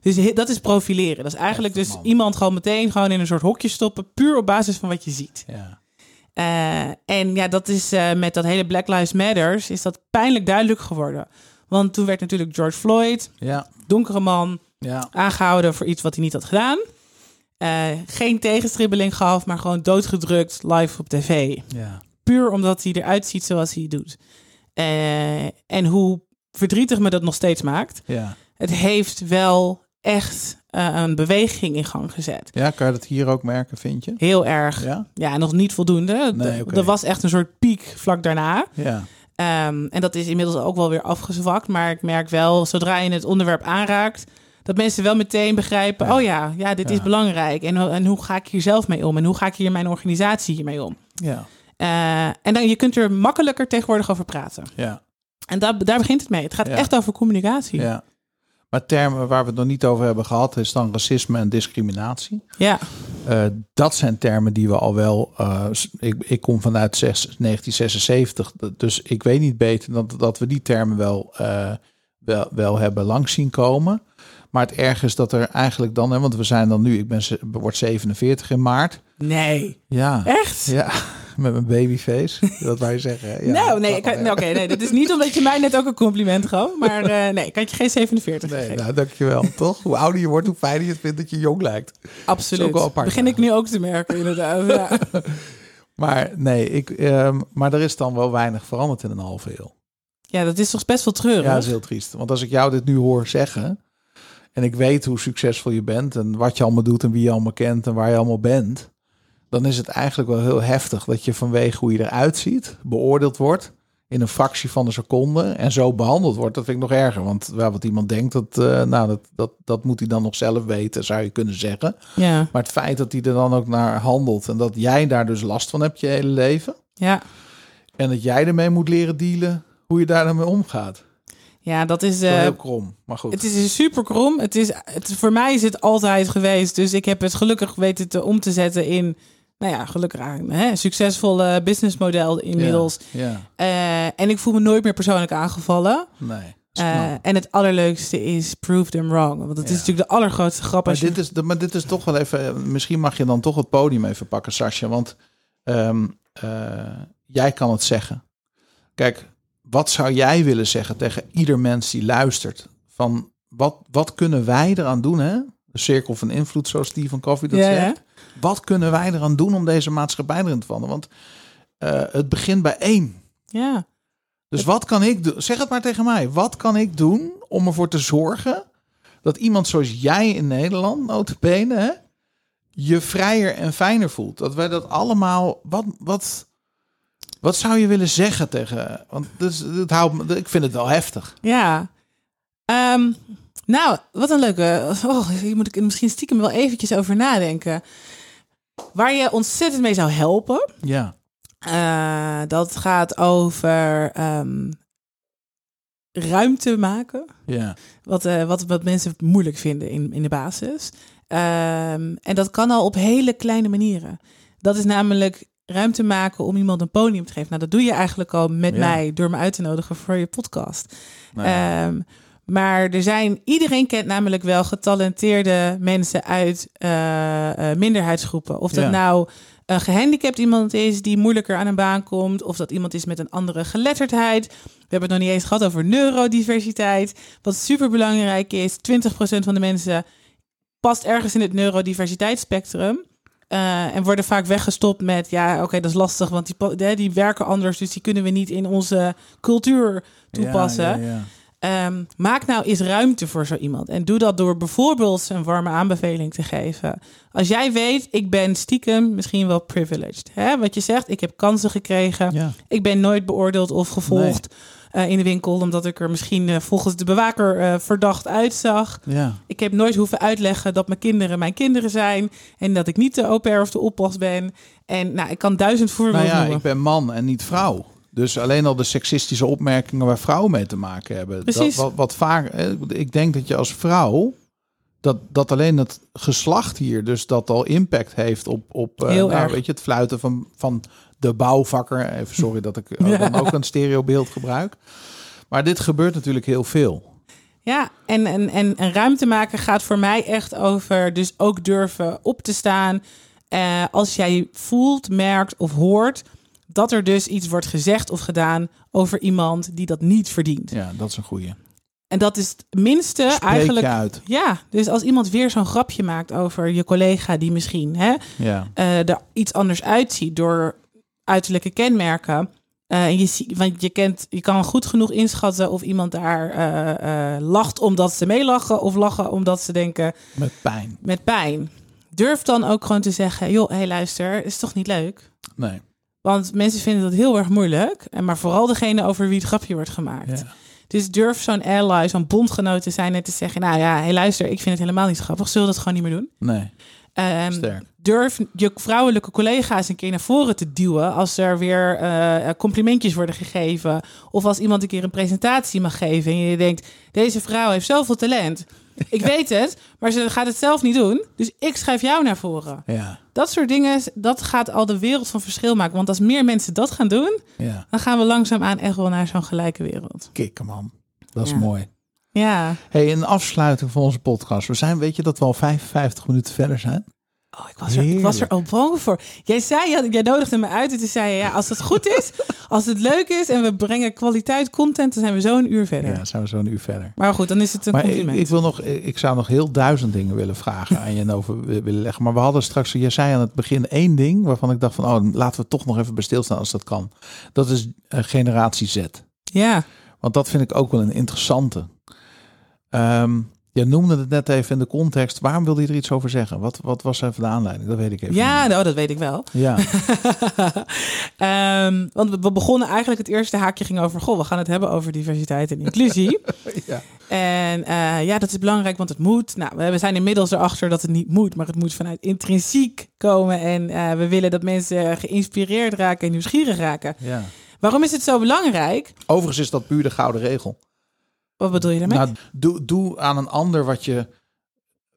dus dat is profileren. Dat is eigenlijk Echt, dus man. iemand gewoon meteen gewoon in een soort hokje stoppen, puur op basis van wat je ziet. ja. Eh, en ja, dat is eh, met dat hele Black Lives Matters is dat pijnlijk duidelijk geworden. Want toen werd natuurlijk George Floyd, Ja. donkere man, Ja. aangehouden voor iets wat hij niet had gedaan. Geen tegenstribbeling gaf, maar gewoon doodgedrukt live op tv. Ja. Puur omdat hij eruit ziet zoals hij doet. En hoe verdrietig me dat nog steeds maakt. Ja. Het heeft wel echt eh, een beweging in gang gezet. Ja, kan je dat hier ook merken, vind je? Heel erg. Ja. Ja, nog niet voldoende. Nee. Er was echt een soort piek vlak daarna. Ja. Ehm, en dat is inmiddels ook wel weer afgezwakt. Maar ik merk wel, zodra je het onderwerp aanraakt, dat mensen wel meteen begrijpen: Ja. oh ja, ja dit is belangrijk. En, en hoe ga ik hier zelf mee om? En hoe ga ik hier mijn organisatie hiermee om? Ja. Eh, en dan, je kunt er makkelijker tegenwoordig over praten. Ja. En daar, daar begint het mee. Het gaat Ja. echt over communicatie. Ja. Maar termen waar we het nog niet over hebben gehad, is dan racisme en discriminatie. Ja. Eh, dat zijn termen die we al wel. eh, ik, ik kom vanuit zes- 1976, d- dus ik weet niet beter dan dat we die termen wel, eh, wel, wel hebben langs zien komen. Maar het erg is dat er eigenlijk dan, hè, want we zijn dan nu, ik ben, word 47 in maart. Nee. Ja, Echt? ja met mijn babyface. dat je zeggen. Ja, nou, nee, dat- oké, nee, dit is niet omdat je mij net ook een compliment gaf. Maar eh, nee, ik had je geen 47 Nee, gegeven. nou, dankjewel. Toch? Hoe ouder je wordt, hoe fijner je het vindt dat je jong lijkt. Absoluut. apart, Begin ik nu ook te merken, inderdaad. Ja. Maar nee, ik, ehm, maar er is dan wel weinig veranderd in een halve eeuw. ja, dat is toch best wel treurig? Ja, dat is heel triest. Want als ik jou dit nu hoor zeggen... en ik weet hoe succesvol je bent... en wat je allemaal doet en wie je allemaal kent... en waar je allemaal bent... dan is het eigenlijk wel heel heftig... dat je vanwege hoe je eruit ziet... beoordeeld wordt in een fractie van een seconde... en zo behandeld wordt. Dat vind ik nog erger. Want wel, wat iemand denkt, dat, eh, nou, dat, dat, dat moet hij dan nog zelf weten... zou je kunnen zeggen. Ja, Maar het feit dat hij er dan ook naar handelt... en dat jij daar dus last van hebt je hele leven... ja. en dat jij ermee moet leren dealen... hoe je daar dan mee omgaat. ja dat is... Eh, heel krom, maar goed. het is super krom. Het is, het, voor mij is het altijd geweest. Dus ik heb het gelukkig weten te, om te zetten in... Nou ja, gelukkig eigenlijk, hè, succesvolle businessmodel inmiddels. Ja, ja. Eh, en ik voel me nooit meer persoonlijk aangevallen. nee. Eh, en het allerleukste is prove them wrong. Want dat is natuurlijk de allergrootste grap. maar, Als je, dit is, maar dit is toch wel even... Misschien mag je dan toch het podium even pakken, Sascha. Want ehm, eh, jij kan het zeggen. Kijk, wat zou jij willen zeggen tegen ieder mens die luistert? Van wat, wat kunnen wij eraan doen, hè? De cirkel van invloed, zoals Stephen Covey dat Ja, zegt. Wat kunnen wij eraan doen om deze maatschappij erin te vallen? Want eh, het begint bij één. ja. Dus wat kan ik doen? Zeg het maar tegen mij. Wat kan ik doen om ervoor te zorgen dat iemand zoals jij in Nederland, notabene, hè, je vrijer en fijner voelt? Dat wij dat allemaal... Wat, wat, Wat zou je willen zeggen tegen... Want dus, het houdt, me- ik vind het wel heftig. Ja. Ehm, nou, wat een leuke. Oh, hier moet ik misschien stiekem wel eventjes over nadenken. Waar je ontzettend mee zou helpen. Ja. eh, dat gaat over ehm, ruimte maken. Ja. Wat, eh, wat, wat mensen moeilijk vinden in, in de basis. Ehm, en dat kan al op hele kleine manieren. Dat is namelijk ruimte maken om iemand een podium te geven. Nou, dat doe je eigenlijk al met Ja. mij door me uit te nodigen voor je podcast. Nou ja. Maar er zijn, iedereen kent namelijk wel getalenteerde mensen uit eh, eh, minderheidsgroepen. Of dat Ja. nou een gehandicapt iemand is die moeilijker aan een baan komt, of dat iemand is met een andere geletterdheid. We hebben het nog niet eens gehad over neurodiversiteit. Wat super belangrijk is: 20% van de mensen past ergens in het neurodiversiteitsspectrum. Eh, en worden vaak weggestopt met, ja, oké, dat is lastig, want die, die werken anders, dus die kunnen we niet in onze cultuur toepassen. Ja, ja, ja. Ehm, maak nou eens ruimte voor zo iemand. En doe dat door bijvoorbeeld een warme aanbeveling te geven. Als jij weet, ik ben stiekem misschien wel privileged. Hè? Wat je zegt, ik heb kansen gekregen. Ja. Ik ben nooit beoordeeld of gevolgd eh, in de winkel... omdat ik er misschien eh, volgens de bewaker eh, verdacht uitzag. Ja. Ik heb nooit hoeven uitleggen dat mijn kinderen mijn kinderen zijn... en dat ik niet de au pair of de oppas ben. En nou, ik kan duizend Nou voorbeelden ja, noemen. ik ben man en niet vrouw. Dus alleen al de seksistische opmerkingen waar vrouwen mee te maken hebben. Precies. Dat, wat, wat vaak, ik denk dat je als vrouw, dat, dat alleen het geslacht hier, dus dat al impact heeft op, op Heel nou, weet je, het fluiten van, van de bouwvakker. Even sorry dat ik eh, dan ook een stereobeeld gebruik. Maar dit gebeurt natuurlijk heel veel. Ja, en, en, en, en ruimte maken gaat voor mij echt over dus ook durven op te staan. eh, als jij voelt, merkt of hoort dat er dus iets wordt gezegd of gedaan over iemand die dat niet verdient. Ja, dat is een goeie. En dat is het minste Spreek eigenlijk. je uit. Ja, dus als iemand weer zo'n grapje maakt over je collega die misschien hè, Ja. eh, er iets anders uitziet door uiterlijke kenmerken. eh, en je, want je, kent, je kan goed genoeg inschatten of iemand daar eh, lacht omdat ze meelachen of lachen omdat ze denken Met pijn. met pijn. Durf dan ook gewoon te zeggen, joh, hé hey, luister, is toch niet leuk? Nee. Want mensen vinden dat heel erg moeilijk. En maar vooral degene over wie het grapje wordt gemaakt. Ja. Dus durf zo'n ally, zo'n bondgenoot te zijn en te zeggen, nou ja, hé hey, luister, ik vind het helemaal niet grappig. Zullen we dat gewoon niet meer doen? Nee. Ehm, Sterk. durf je vrouwelijke collega's een keer naar voren te duwen als er weer eh, complimentjes worden gegeven. Of als iemand een keer een presentatie mag geven en je denkt, deze vrouw heeft zoveel talent. Ik weet het, maar ze gaat het zelf niet doen. Dus ik schrijf jou naar voren. Ja. Dat soort dingen, dat gaat al de wereld van verschil maken. Want als meer mensen dat gaan doen, Ja. dan gaan we langzaamaan echt wel naar zo'n gelijke wereld. Kikken, man. Dat is mooi. Ja. Hey, in de afsluiting van onze podcast. We zijn, weet je dat we al 55 minuten verder zijn? Oh, ik was, er, ik was er al bang voor. Jij zei, jij jij nodigde me uit en toen zei je, ja, als het goed is, als het leuk is en we brengen kwaliteit content, dan zijn we zo een uur verder. Ja, zijn we zo een uur verder. Maar goed, dan is het een Maar ik, compliment. ik, wil nog, ik zou nog heel duizend dingen willen vragen aan je en over wi- willen leggen. Maar we hadden straks, je zei aan het begin één ding waarvan ik dacht van, oh, laten we toch nog even bij stilstaan als dat kan. Dat is eh, generatie Z. ja, Want dat vind ik ook wel een interessante. Ehm je noemde het net even in de context. Waarom wilde je er iets over zeggen? Wat, wat was even de aanleiding? Dat weet ik even. ja niet. nou, dat weet ik wel. ja. Ehm, want we, begonnen eigenlijk, het eerste haakje ging over, goh, we gaan het hebben over diversiteit en inclusie. ja. En eh, ja, dat is belangrijk, want het moet. Nou, we we zijn inmiddels erachter dat het niet moet, maar het moet vanuit intrinsiek komen. En eh, we willen dat mensen geïnspireerd raken en nieuwsgierig raken. ja. Waarom is het zo belangrijk? Overigens is dat puur de gouden regel. Wat bedoel je daarmee? Nou, doe, doe aan een ander wat je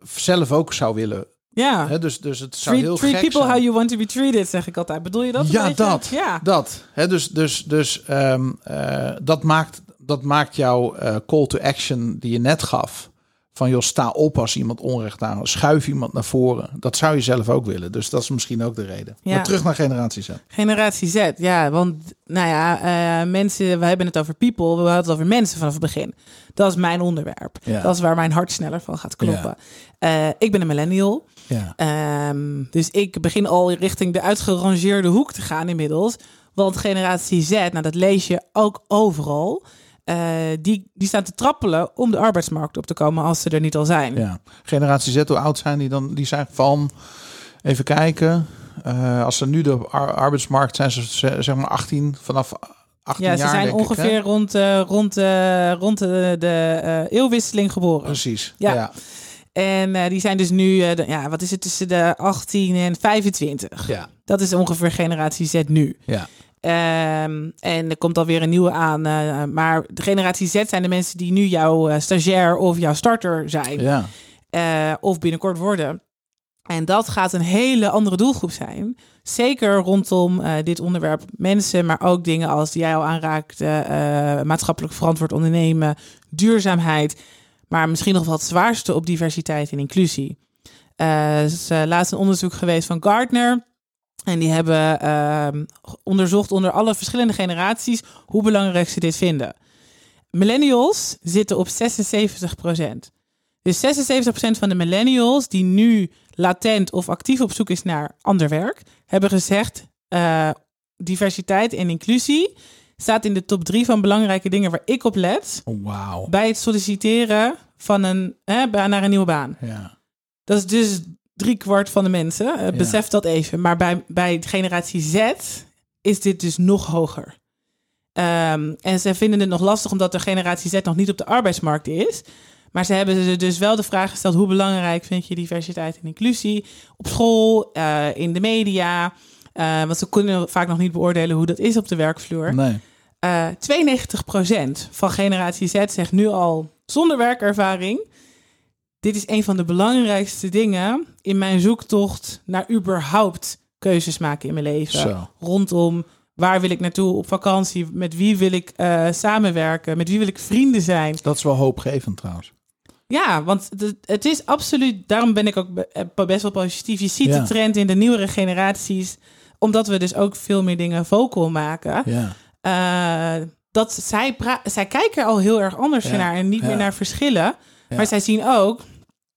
zelf ook zou willen. ja. Dus, dus het zou Treat, heel treat gek people zijn. how you want to be treated, zeg ik altijd. Bedoel je dat? Ja, dat. Ja. Dat. Dus, dus, dus ehm, eh, dat, maakt, dat maakt jouw eh, call to action die je net gaf. Van joh, sta op als iemand onrecht aan. Schuif iemand naar voren. Dat zou je zelf ook willen. Dus dat is misschien ook de reden. Ja. Maar terug naar generatie Z. Generatie Z, ja. Want, nou ja, eh, mensen, we hebben het over people. We hadden het over mensen vanaf het begin. Dat is mijn onderwerp. Ja. Dat is waar mijn hart sneller van gaat kloppen. Eh, ik ben een millennial. Ja. Ehm, dus ik begin al richting de uitgerangeerde hoek te gaan inmiddels. Want generatie Z, nou dat lees je ook overal. Eh, die, die staan te trappelen om de arbeidsmarkt op te komen als ze er niet al zijn. ja. Generatie Z, hoe oud zijn die dan? Die zijn van, even kijken, Eh, als ze nu de ar- arbeidsmarkt zijn, ze ze- zeg maar 18 vanaf 18 Ja, jaar. ze zijn ik, ongeveer rond, eh, rond, rond de, eeuwwisseling geboren. Precies. Ja. Ja. En die zijn dus nu, de- ja, wat is het, tussen de 18 en 25. Ja. Dat is ongeveer generatie Z nu. Ja. Ehm, en er komt alweer een nieuwe aan. eh, maar de generatie Z zijn de mensen die nu jouw eh, stagiair of jouw starter zijn. Ja. eh, of binnenkort worden. En dat gaat een hele andere doelgroep zijn. Zeker rondom dit onderwerp mensen, maar ook dingen als die jij al aanraakt, maatschappelijk verantwoord ondernemen, duurzaamheid, maar misschien nog wel het zwaarste op diversiteit en inclusie. Er is laatst een onderzoek geweest van Gartner. En die hebben ehm, onderzocht onder alle verschillende generaties hoe belangrijk ze dit vinden. Millennials zitten op 76% dus 76% van de millennials die nu latent of actief op zoek is naar ander werk, hebben gezegd eh, diversiteit en inclusie staat in de top drie van belangrijke dingen waar ik op let Oh, Wauw. bij het solliciteren van een, hè, naar een nieuwe baan. Ja. Dat is dus drie kwart van de mensen. Eh. Besef dat even. Maar bij, bij generatie Z is dit dus nog hoger. Ehm, en ze vinden het nog lastig omdat de generatie Z nog niet op de arbeidsmarkt is. Maar ze hebben ze dus wel de vraag gesteld: hoe belangrijk vind je diversiteit en inclusie op school, eh, in de media? Eh, want ze kunnen vaak nog niet beoordelen hoe dat is op de werkvloer. Nee. Eh 92% van generatie Z zegt nu al zonder werkervaring. Dit is een van de belangrijkste dingen in mijn zoektocht naar überhaupt keuzes maken in mijn leven. Zo. Rondom waar wil ik naartoe op vakantie, met wie wil ik eh, samenwerken, met wie wil ik vrienden zijn. Dat is wel hoopgevend trouwens. Ja, want het, is absoluut, daarom ben ik ook eh, best wel positief. Je ziet Ja. de trend in de nieuwere generaties, omdat we dus ook veel meer dingen vocal maken. Ja. Eh, dat zij, zij kijken al heel erg anders Ja, naar en niet meer naar verschillen. Maar zij zien ook,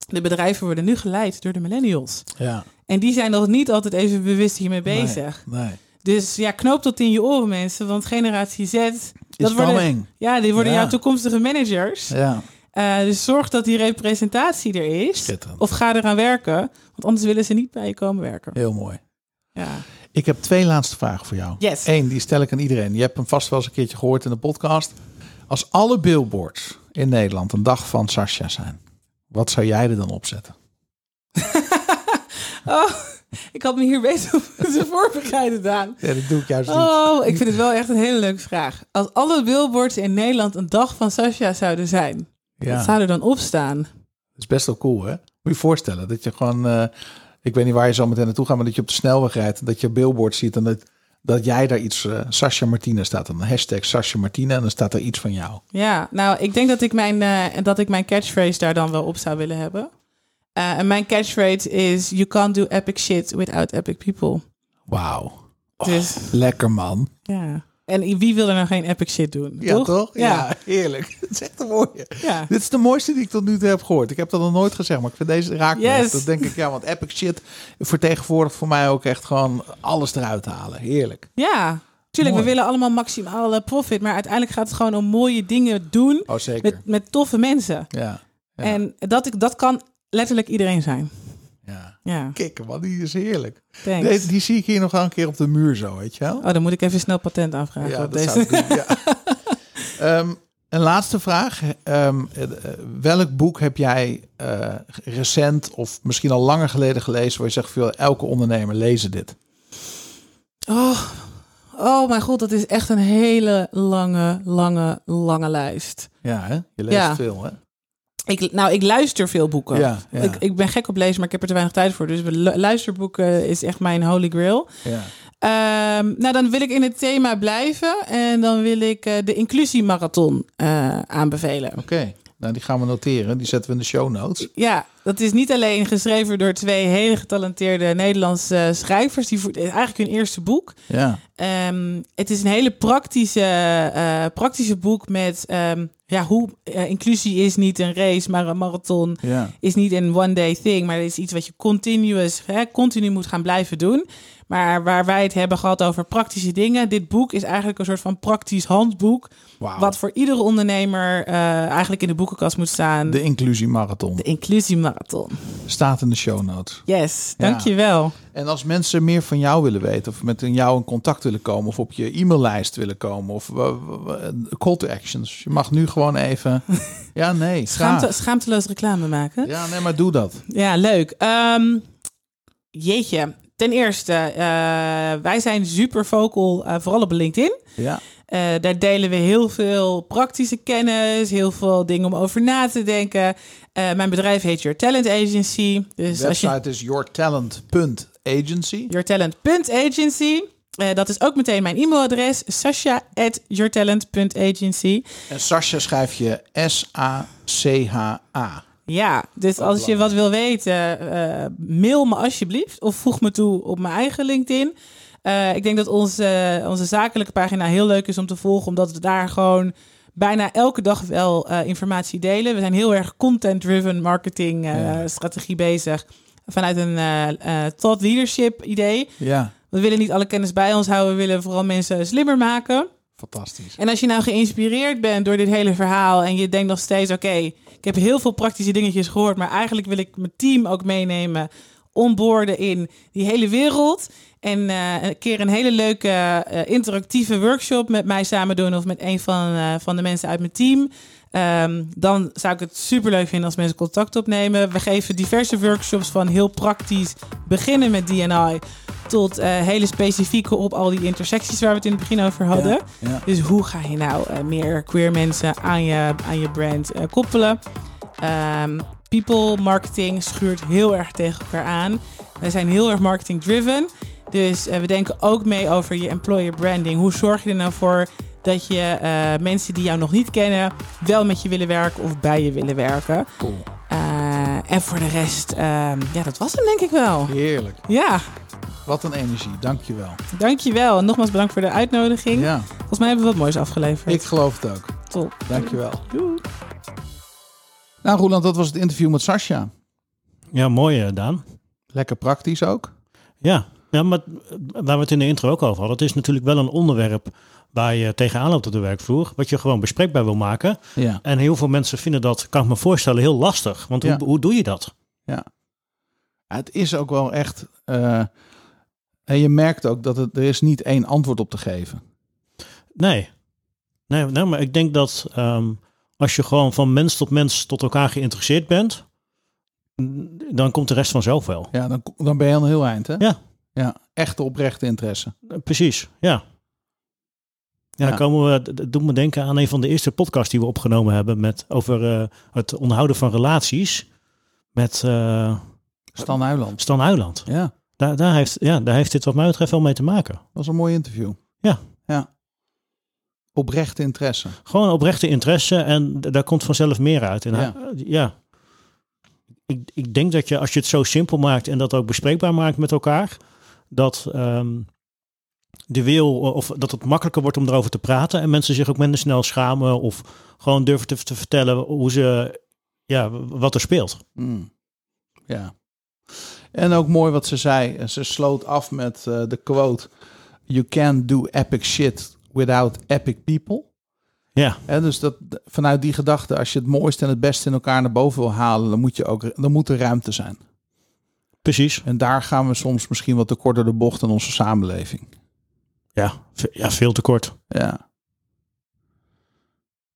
de bedrijven worden nu geleid door de millennials. Ja. En die zijn nog niet altijd even bewust hiermee bezig. Nee. Dus ja, knoop dat in je oren mensen, want generatie Z, Is dat worden, ja, die worden Ja. jouw toekomstige managers. Ja. Eh, dus zorg dat die representatie er is. Of ga eraan werken, want anders willen ze niet bij je komen werken. Heel mooi. Ja. Ik heb twee laatste vragen voor jou. Yes. Eén, die stel ik aan iedereen. Je hebt hem vast wel eens een keertje gehoord in de podcast. Als alle billboards in Nederland een dag van Sascha zijn, wat zou jij er dan opzetten? Oh, ik had me hier beter op moeten voorbereiden, Daan. Ja, dat doe ik juist niet. Oh, ik vind het wel echt een hele leuke vraag. Als alle billboards in Nederland een dag van Sasha zouden zijn, Ja, wat zou er dan op staan? dat is best wel cool, hè? Moet je je voorstellen dat je gewoon, eh, ik weet niet waar je zo meteen naartoe gaat, maar dat je op de snelweg rijdt dat je billboard ziet en dat, dat jij daar iets, eh Sascha Martina staat, dan hashtag Sascha Martina en dan staat er iets van jou. Ja, nou, ik denk dat ik mijn, eh, dat ik mijn catchphrase daar dan wel op zou willen hebben. Eh, en mijn catchphrase is: You can't do epic shit without epic people. Wauw. Dus Lekker man. ja. En wie wil er nou geen epic shit doen? Ja, toch? toch? Ja. Ja, heerlijk. Het is echt een mooie. ja. Dit is de mooiste die ik tot nu toe heb gehoord. Ik heb dat nog nooit gezegd, maar ik vind deze raak Yes. Dat denk ik, ja, want epic shit vertegenwoordigt voor mij ook echt gewoon alles eruit halen. Heerlijk. Ja. Tuurlijk, Mooi. we willen allemaal maximaal eh, profit, maar uiteindelijk gaat het gewoon om mooie dingen doen Oh, zeker. met, met toffe mensen. Ja. Ja. En dat, ik, dat kan letterlijk iedereen zijn. Ja. Kikken, man, die is heerlijk. Die, die zie ik hier nog een keer op de muur zo, weet je wel? Oh, dan moet ik even snel patent aanvragen ja, op dat deze. zou ik doen, ja. Ehm, een laatste vraag. Ehm, eh, welk boek heb jij eh, recent of misschien al langer geleden gelezen waar je zegt veel elke ondernemer lezen dit? Oh, oh mijn god, dat is echt een hele lange, lange, lange lijst. Ja, hè? Je leest Ja. veel, hè? Ik, nou, ik luister veel boeken. Ja, ja. Ik, ik ben gek op lezen, maar ik heb er te weinig tijd voor. Dus lu- luisterboeken is echt mijn holy grail. Ja. Ehm, nou, dan wil ik in het thema blijven. En dan wil ik eh, de inclusiemarathon eh aanbevelen. Oké, nou die gaan we noteren. Die zetten we in de show notes. Ja, dat is niet alleen geschreven door twee hele getalenteerde Nederlandse schrijvers. Die voor, eigenlijk hun eerste boek. Ja, Ehm, het is een hele praktische, eh, praktische boek met ehm, ja, hoe eh, inclusie is niet een race, maar een marathon. ja. Is niet een one day thing, maar het is iets wat je continuous, hè, continu moet gaan blijven doen. Maar waar wij het hebben gehad over praktische dingen, dit boek is eigenlijk een soort van praktisch handboek. Wat voor iedere ondernemer eh, eigenlijk in de boekenkast moet staan. De inclusiemarathon. De inclusiemarathon. Staat in de show notes. Yes, Ja. dankjewel. En als mensen meer van jou willen weten, of met jou in contact willen komen, of op je e-maillijst willen komen, of uh, call to actions. Je mag nu gewoon even. Ja, nee. Schaamte, schaamteloos reclame maken. Ja, nee, maar doe dat. Ja, leuk. Ehm, jeetje. Ten eerste, eh, wij zijn super vocal, eh, vooral op LinkedIn. Ja. Eh, daar delen we heel veel praktische kennis, heel veel dingen om over na te denken. Mijn bedrijf heet Your Talent Agency. Dus De als je website is yourtalent.agency. yourtalent.agency. Dat is ook meteen mijn e-mailadres, sasha.yourtalent.agency. En Sascha schrijf je S-A-C-H-A. Ja, dus als je wat wil weten, eh, mail me alsjeblieft of voeg me toe op mijn eigen LinkedIn. Eh, ik denk dat onze, onze zakelijke pagina heel leuk is om te volgen, omdat we daar gewoon bijna elke dag wel eh, informatie delen. We zijn heel erg content-driven marketing Ja. strategie bezig vanuit een thought leadership idee. Ja, We willen niet alle kennis bij ons houden, we willen vooral mensen slimmer maken. Fantastisch. En als je nou geïnspireerd bent door dit hele verhaal en je denkt nog steeds, oké, ik heb heel veel praktische dingetjes gehoord, maar eigenlijk wil ik mijn team ook meenemen, onboorden in die hele wereld. En eh, een keer een hele leuke eh, interactieve workshop met mij samen doen of met een van, eh, van de mensen uit mijn team. Ehm, dan zou ik het super leuk vinden als mensen contact opnemen. We geven diverse workshops van heel praktisch beginnen met DNI tot eh, hele specifieke op al die intersecties waar we het in het begin over hadden. Ja, ja. Dus hoe ga je nou eh, meer queer mensen aan je, aan je brand eh, koppelen? Ehm, people marketing schuurt heel erg tegen elkaar aan. Wij zijn heel erg marketing driven. Dus we denken ook mee over je employer branding. Hoe zorg je er nou voor dat je eh, mensen die jou nog niet kennen wel met je willen werken of bij je willen werken? Cool. Eh, en voor de rest, ehm, ja, dat was hem denk ik wel. Heerlijk. Ja, Wat een energie. Dankjewel. dankjewel. En nogmaals bedankt voor de uitnodiging. Ja, Volgens mij hebben we wat moois afgeleverd. ik geloof het ook. Top. Dankjewel. Doei. Nou, Roland, dat was het interview met Sascha. Ja, mooi eh, Daan. Lekker praktisch ook. Ja. Ja, maar waar we het in de intro ook over hadden, het is natuurlijk wel een onderwerp waar je tegenaan loopt op de werkvloer, wat je gewoon bespreekbaar wil maken. Ja. En heel veel mensen vinden dat, kan ik me voorstellen, heel lastig. Want Ja. hoe, hoe doe je dat? Het is ook wel echt. eh, en je merkt ook dat het, er is niet één antwoord op te geven. Nee. Nee, nee maar ik denk dat ehm, als je gewoon van mens tot mens tot elkaar geïnteresseerd bent, dan komt de rest vanzelf wel. Ja, dan, dan ben je aan een heel eind, hè? Ja. Ja, echte oprechte interesse. Eh, Precies, ja. Ja, komen we, dat doet me denken aan een van de eerste podcasts die we opgenomen hebben met, over eh, het onderhouden van relaties met eh, Stan Uyland. Stan. Ja, Daar, daar, heeft, ja, daar heeft dit wat mij betreft wel mee te maken. dat was een mooi interview. Ja. Ja. Oprechte interesse. Gewoon oprechte interesse en daar komt vanzelf meer uit. En Ja. hij- ja. Ik, ik denk dat je, als je het zo simpel maakt en dat ook bespreekbaar maakt met elkaar, dat ehm, de wil, of dat het makkelijker wordt om erover te praten en mensen zich ook minder snel schamen of gewoon durven te, te vertellen hoe ze, ja, wat er speelt. Mm. Ja. En ook mooi wat ze zei. Ze sloot af met eh, de quote: You can't do epic shit without epic people. Ja, Hè, dus dat, vanuit die gedachte, als je het mooiste en het beste in elkaar naar boven wil halen, dan moet, je ook, dan moet er ruimte zijn. Precies. En daar gaan we soms misschien wat te kort door de bocht in onze samenleving. Ja, ja veel te kort. Ja.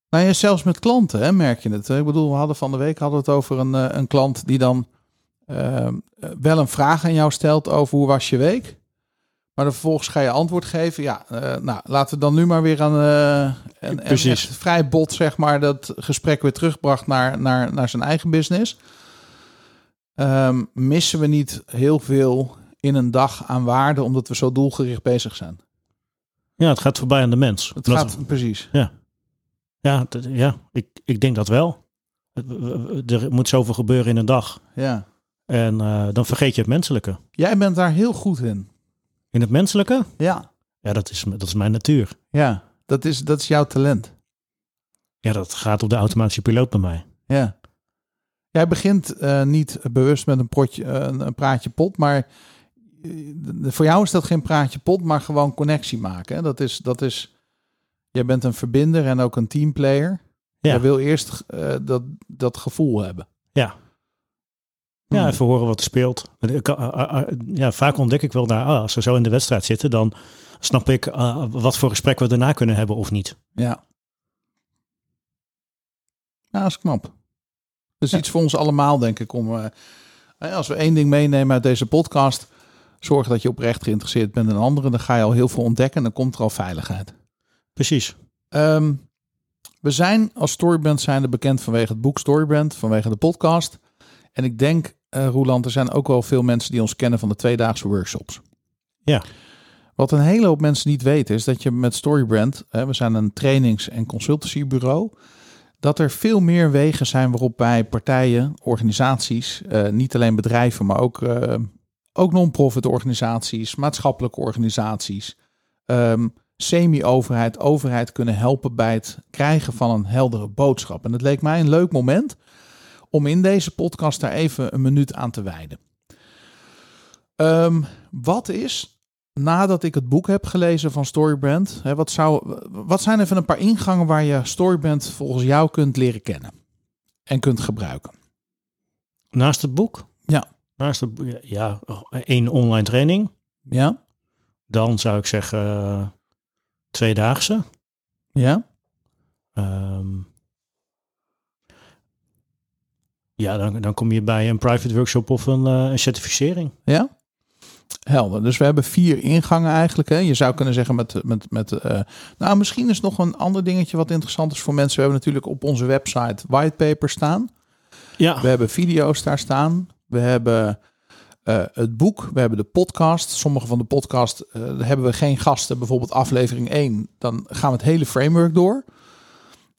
Nou ja, zelfs met klanten hè, merk je het. Ik bedoel, we hadden van de week hadden we het over een, eh, een klant die dan eh, eh, wel een vraag aan jou stelt over hoe was je week. Maar dan vervolgens ga je antwoord geven. Ja, nou laten we dan nu maar weer aan. eh en, en Precies. vrij bot, zeg maar, dat gesprek weer terugbracht naar, naar, naar zijn eigen business. Ehm, missen we niet heel veel in een dag aan waarde omdat we zo doelgericht bezig zijn? Ja, het gaat voorbij aan de mens. Het Dat- gaat precies. Ja, dat- ja ik, ik denk dat wel. Er moet zoveel gebeuren in een dag. Ja. En eh, dan vergeet je het menselijke. Jij bent daar heel goed in. In het menselijke? Ja. Ja, dat is, dat is mijn natuur. Ja, dat is, dat is jouw talent. Ja, dat gaat op de automatische piloot bij mij. Ja. Jij begint eh, niet bewust met een, potje, eh, een, praatje pot, maar de- voor jou is dat geen praatje pot, maar gewoon connectie maken. Hè? Dat is, dat is, jij bent een verbinder en ook een teamplayer. Ja. Wil eerst eh, dat, dat gevoel hebben. Ja. Ja, Hmm. even horen wat er speelt. Ja, vaak ontdek ik wel daar, ah, als we zo in de wedstrijd zitten, dan snap ik wat voor gesprek we daarna kunnen hebben of niet. Ja. Ja, dat is knap. Is Ja. iets voor ons allemaal, denk ik. Om, eh, eh, als we één ding meenemen uit deze podcast, zorg dat je oprecht geïnteresseerd bent in anderen. Dan ga je al heel veel ontdekken en dan komt er al veiligheid. Precies. Ehm, we zijn als Storybrand zijnde bekend vanwege het boek Storybrand, vanwege de podcast. En ik denk, Roeland, er zijn ook wel veel mensen die ons kennen van de tweedaagse workshops. Ja. Wat een hele hoop mensen niet weten, is dat je met Storybrand, hè, we zijn een trainings- en consultancybureau, dat er veel meer wegen zijn waarop wij partijen, organisaties, eh, niet alleen bedrijven, maar ook, eh, ook non-profit organisaties, maatschappelijke organisaties, ehm, semi-overheid, overheid kunnen helpen bij het krijgen van een heldere boodschap. En het leek mij een leuk moment om in deze podcast daar even een minuut aan te wijden. Ehm, wat is, nadat ik het boek heb gelezen van Storybrand, hè, wat, zou, wat zijn even een paar ingangen waar je Storybrand volgens jou kunt leren kennen en kunt gebruiken? Naast het boek? Ja. Naast het boek, ja, één online training. Ja? Dan zou ik zeggen tweedaagse. Ja? Ehm, ja, dan, dan kom je bij een private workshop of een, eh, een certificering. Ja? Helder. Dus we hebben vier ingangen eigenlijk. Hè. Je zou kunnen zeggen met... met, met eh, nou, misschien is nog een ander dingetje wat interessant is voor mensen. We hebben natuurlijk op onze website whitepaper staan. Ja, We hebben video's daar staan. We hebben eh, het boek. We hebben de podcast. Sommige van de podcast eh, hebben we geen gasten. Bijvoorbeeld aflevering 1. Dan gaan we het hele framework door.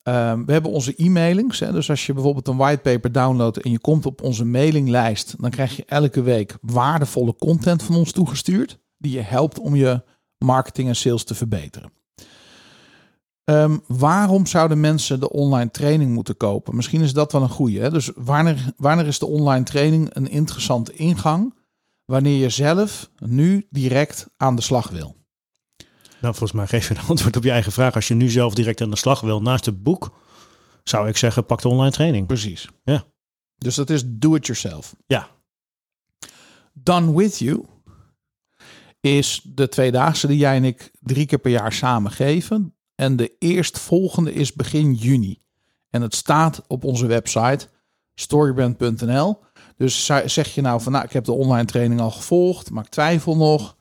Ehm, we hebben onze e-mailings. Hè. Dus als je bijvoorbeeld een whitepaper downloadt en je komt op onze mailinglijst, dan krijg je elke week waardevolle content van ons toegestuurd. Die je helpt om je marketing en sales te verbeteren. Ehm, waarom zouden mensen de online training moeten kopen? Misschien is dat wel een goede. Hè? Dus wanneer, wanneer is de online training een interessante ingang? Wanneer je zelf nu direct aan de slag wil. Nou, volgens mij geef je een antwoord op je eigen vraag. Als je nu zelf direct aan de slag wil naast het boek, zou ik zeggen, pak de online training. Precies. Ja. Dus dat is do it yourself. Ja. Done with you is de tweedaagse die jij en ik drie keer per jaar samen geven. En de eerstvolgende is begin juni. En het staat op onze website storybrand.nl. Dus zeg je nou van nou, ik heb de online training al gevolgd, maar ik twijfel nog.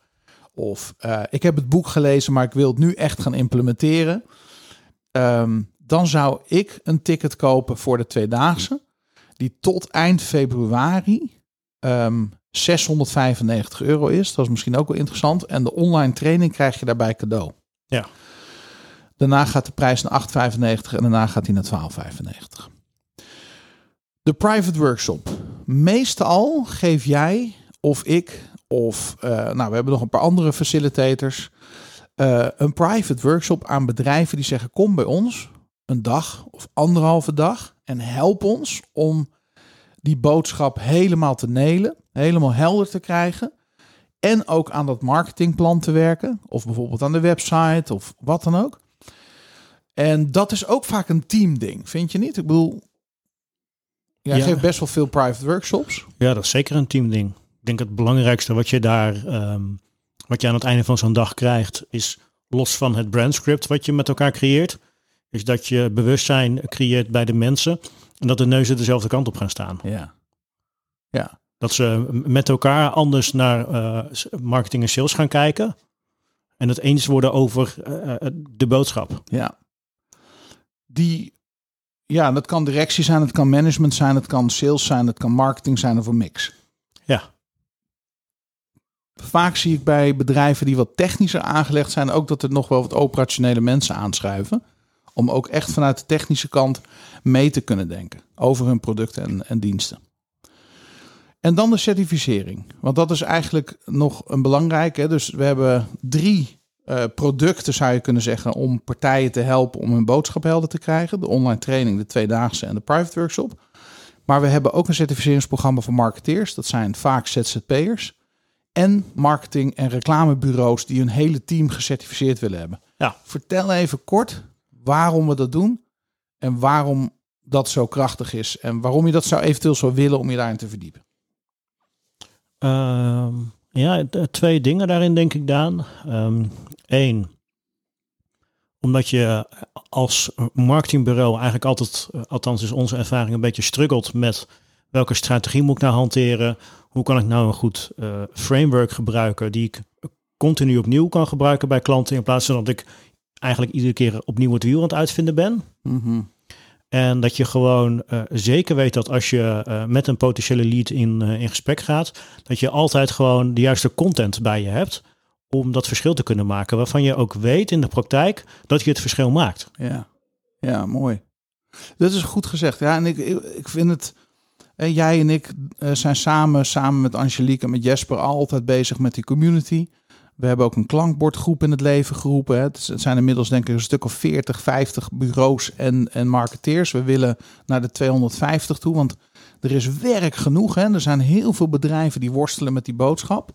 Of eh, ik heb het boek gelezen, maar ik wil het nu echt gaan implementeren. Ehm, dan zou ik een ticket kopen voor de tweedaagse. Die tot eind februari ehm, 695 euro is. Dat is misschien ook wel interessant. En de online training krijg je daarbij cadeau. Ja. Daarna gaat de prijs naar 8,95 en daarna gaat hij naar 12,95. De private workshop. Meestal geef jij of ik of eh, nou, we hebben nog een paar andere facilitators eh, een private workshop aan bedrijven die zeggen kom bij ons een dag of anderhalve dag en help ons om die boodschap helemaal te nelen, helemaal helder te krijgen en ook aan dat marketingplan te werken of bijvoorbeeld aan de website of wat dan ook. En dat is ook vaak een teamding, vind je niet? Ik bedoel, jij Ja. geeft best wel veel private workshops. Ja, dat is zeker een teamding. Ik denk het belangrijkste wat je daar, ehm, wat je aan het einde van zo'n dag krijgt, is los van het brandscript wat je met elkaar creëert, is dat je bewustzijn creëert bij de mensen en dat de neuzen dezelfde kant op gaan staan. Ja. Ja. Dat ze met elkaar anders naar eh, marketing en sales gaan kijken en het eens worden over eh, eh, de boodschap. Ja. Die, ja, dat kan directie zijn, het kan management zijn, het kan sales zijn, het kan marketing zijn of een mix. Ja. Vaak zie ik bij bedrijven die wat technischer aangelegd zijn, ook dat er nog wel wat operationele mensen aanschuiven. Om ook echt vanuit de technische kant mee te kunnen denken over hun producten en, en diensten. En dan de certificering. Want dat is eigenlijk nog een belangrijke. Dus we hebben drie eh, producten, zou je kunnen zeggen, om partijen te helpen om hun boodschap helder te krijgen. De online training, de tweedaagse en de private workshop. Maar we hebben ook een certificeringsprogramma voor marketeers. Dat zijn vaak ZZP'ers. En marketing- en reclamebureaus die hun hele team gecertificeerd willen hebben. Ja. Vertel even kort waarom we dat doen en waarom dat zo krachtig is. En waarom je dat zou eventueel zou willen om je daarin te verdiepen. Ehm, ja, twee dingen daarin denk ik, Daan. Eén, omdat je als marketingbureau eigenlijk altijd, eh, althans is onze ervaring, een beetje struggelt met welke strategie moet ik nou hanteren? Hoe kan ik nou een goed eh, framework gebruiken die ik continu opnieuw kan gebruiken bij klanten in plaats van dat ik eigenlijk iedere keer opnieuw het wiel aan het uitvinden ben? En dat je gewoon eh, zeker weet dat als je eh, met een potentiële lead in, in gesprek gaat, dat je altijd gewoon de juiste content bij je hebt om dat verschil te kunnen maken. Waarvan je ook weet in de praktijk dat je het verschil maakt. Ja, ja mooi. Dat is goed gezegd. Ja, en ik, ik, ik vind het. Jij en ik eh, zijn samen, samen met Angelique en met Jesper, altijd bezig met die community. We hebben ook een klankbordgroep in het leven geroepen. Hè. Het zijn inmiddels denk ik een stuk of 40, 50 bureaus en, en marketeers. We willen naar de 250 toe, want er is werk genoeg. Hè. Er zijn heel veel bedrijven die worstelen met die boodschap.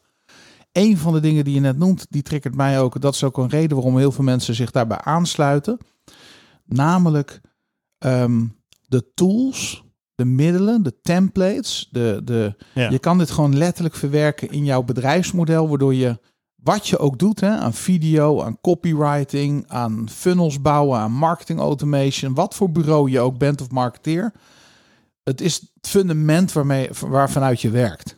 Een van de dingen die je net noemt, die triggert mij ook. Dat is ook een reden waarom heel veel mensen zich daarbij aansluiten. Namelijk ehm, de tools, de middelen, de templates. De, de, Ja. Je kan dit gewoon letterlijk verwerken in jouw bedrijfsmodel, waardoor je wat je ook doet, hè, aan video, aan copywriting, aan funnels bouwen, aan marketing automation, wat voor bureau je ook bent of marketeer. Het is het fundament waarmee, waarvanuit je werkt.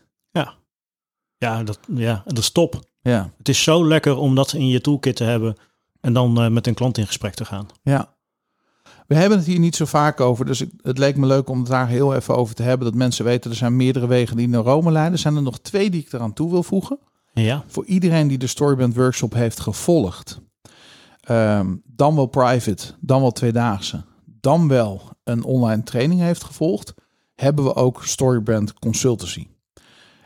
Ja, dat, ja, dat is top. Ja, Het is zo lekker om dat in je toolkit te hebben en dan eh, met een klant in gesprek te gaan. ja. We hebben het hier niet zo vaak over, dus het leek me leuk om het daar heel even over te hebben. Dat mensen weten, er zijn meerdere wegen die naar Rome leiden. Er zijn er nog twee die ik eraan toe wil voegen. Ja, voor iedereen die de Storyband Workshop heeft gevolgd, ehm, dan wel private, dan wel tweedaagse, dan wel een online training heeft gevolgd, hebben we ook Storybrand Consultancy.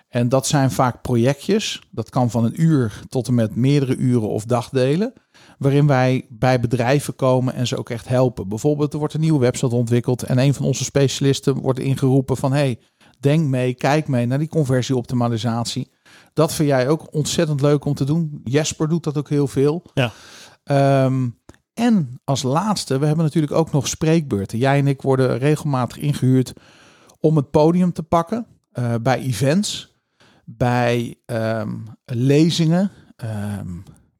En dat zijn vaak projectjes, dat kan van een uur tot en met meerdere uren of dagdelen, waarin wij bij bedrijven komen en ze ook echt helpen. Bijvoorbeeld, er wordt een nieuwe website ontwikkeld en een van onze specialisten wordt ingeroepen van, hey, denk mee, kijk mee naar die conversieoptimalisatie. Dat vind jij ook ontzettend leuk om te doen. Jesper doet dat ook heel veel. Ja. Ehm, en als laatste, we hebben natuurlijk ook nog spreekbeurten. Jij en ik worden regelmatig ingehuurd om het podium te pakken eh, bij events, bij ehm, lezingen, ehm,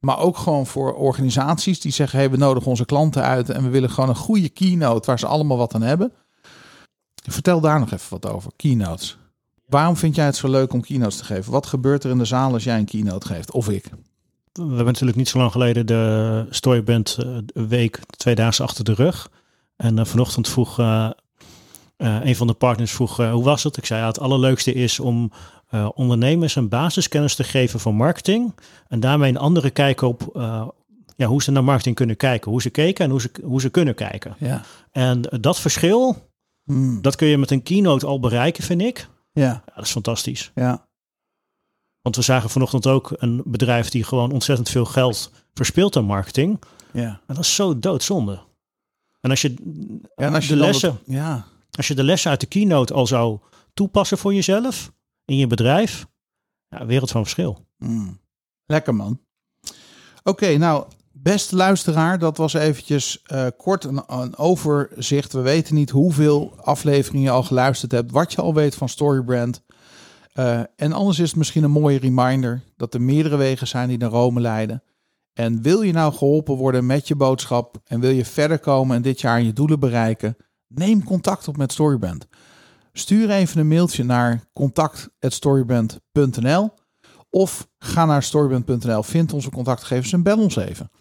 maar ook gewoon voor organisaties die zeggen: hey, we nodigen onze klanten uit en we willen gewoon een goede keynote waar ze allemaal wat aan hebben. Vertel daar nog even wat over. Keynotes. Waarom vind jij het zo leuk om keynotes te geven? Wat gebeurt er in de zaal als jij een keynote geeft? Of ik? we hebben natuurlijk niet zo lang geleden de Storyband eh, week tweedaagse achter de rug. En eh, vanochtend vroeg eh, een van de partners vroeg hoe was het? Ik zei ja, het allerleukste is om eh, ondernemers een basiskennis te geven van marketing. En daarmee een andere kijk op eh, ja, hoe ze naar marketing kunnen kijken. Hoe ze keken en hoe ze, hoe ze kunnen kijken. Ja. En eh, dat verschil, Hmm. dat kun je met een keynote al bereiken, vind ik. Ja. Ja, dat is fantastisch. Ja. Want we zagen vanochtend ook een bedrijf die gewoon ontzettend veel geld verspeelt aan marketing. Ja. En dat is zo doodzonde. En als je, Ja, en als je de lessen, dat- ja. als je de lessen uit de keynote al zou toepassen voor jezelf, in je bedrijf, ja, wereld van verschil. Mm. Lekker man. Oké, nou, beste luisteraar, dat was eventjes eh, kort een, een overzicht. We weten niet hoeveel afleveringen je al geluisterd hebt, wat je al weet van Storybrand. Eh, en anders is het misschien een mooie reminder dat er meerdere wegen zijn die naar Rome leiden. En wil je nou geholpen worden met je boodschap en wil je verder komen en dit jaar je doelen bereiken, neem contact op met Storybrand. Stuur even een mailtje naar contact@storybrand.nl of ga naar storybrand.nl, vind onze contactgevers en bel ons even.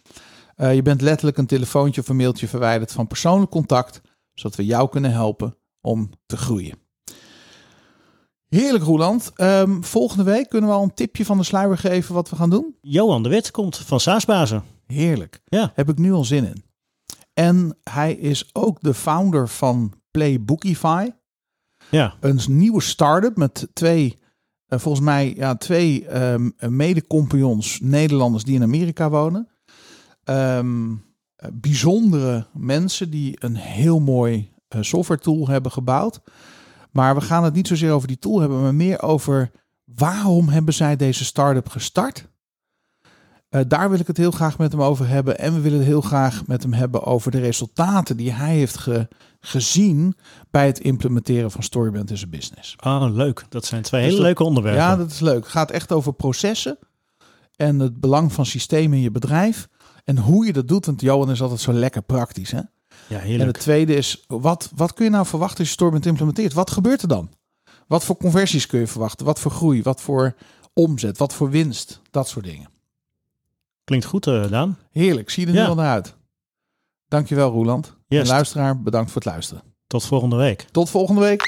Eh, je bent letterlijk een telefoontje of een mailtje verwijderd van persoonlijk contact, zodat we jou kunnen helpen om te groeien. Heerlijk, Roeland. Ehm, volgende week kunnen we al een tipje van de sluier geven wat we gaan doen. Johan de Wit komt van Saasbazen. Heerlijk. Ja. Heb ik nu al zin in. En hij is ook de founder van Playbookify. Ja, Een nieuwe start-up met twee, eh, volgens mij, ja, twee ehm mede-compagnons Nederlanders die in Amerika wonen. Ehm, eh, bijzondere mensen die een heel mooi eh, software tool hebben gebouwd. Maar we gaan het niet zozeer over die tool hebben, maar meer over Waarom hebben zij deze start-up gestart? Eh, daar wil ik het heel graag met hem over hebben. En we willen het heel graag met hem hebben over de resultaten die hij heeft ge- gezien bij het implementeren van Storybrand in zijn business. Oh, leuk. Dat zijn twee Dus hele dat- leuke onderwerpen. Ja, dat is leuk. Het gaat echt over processen en het belang van systemen in je bedrijf. En hoe je dat doet, want Johan is altijd zo lekker praktisch. Hè? ja En heerlijk. het tweede is, wat, wat kun je nou verwachten als je Storybrand implementeert? Wat gebeurt er dan? Wat voor conversies kun je verwachten? Wat voor groei? Wat voor omzet? Wat voor winst? Dat soort dingen. Klinkt goed, eh, Daan. Heerlijk, zie je er Ja. nu al naar uit. Dankjewel Roeland. Yes. En luisteraar, bedankt voor het luisteren. Tot volgende week. Tot volgende week.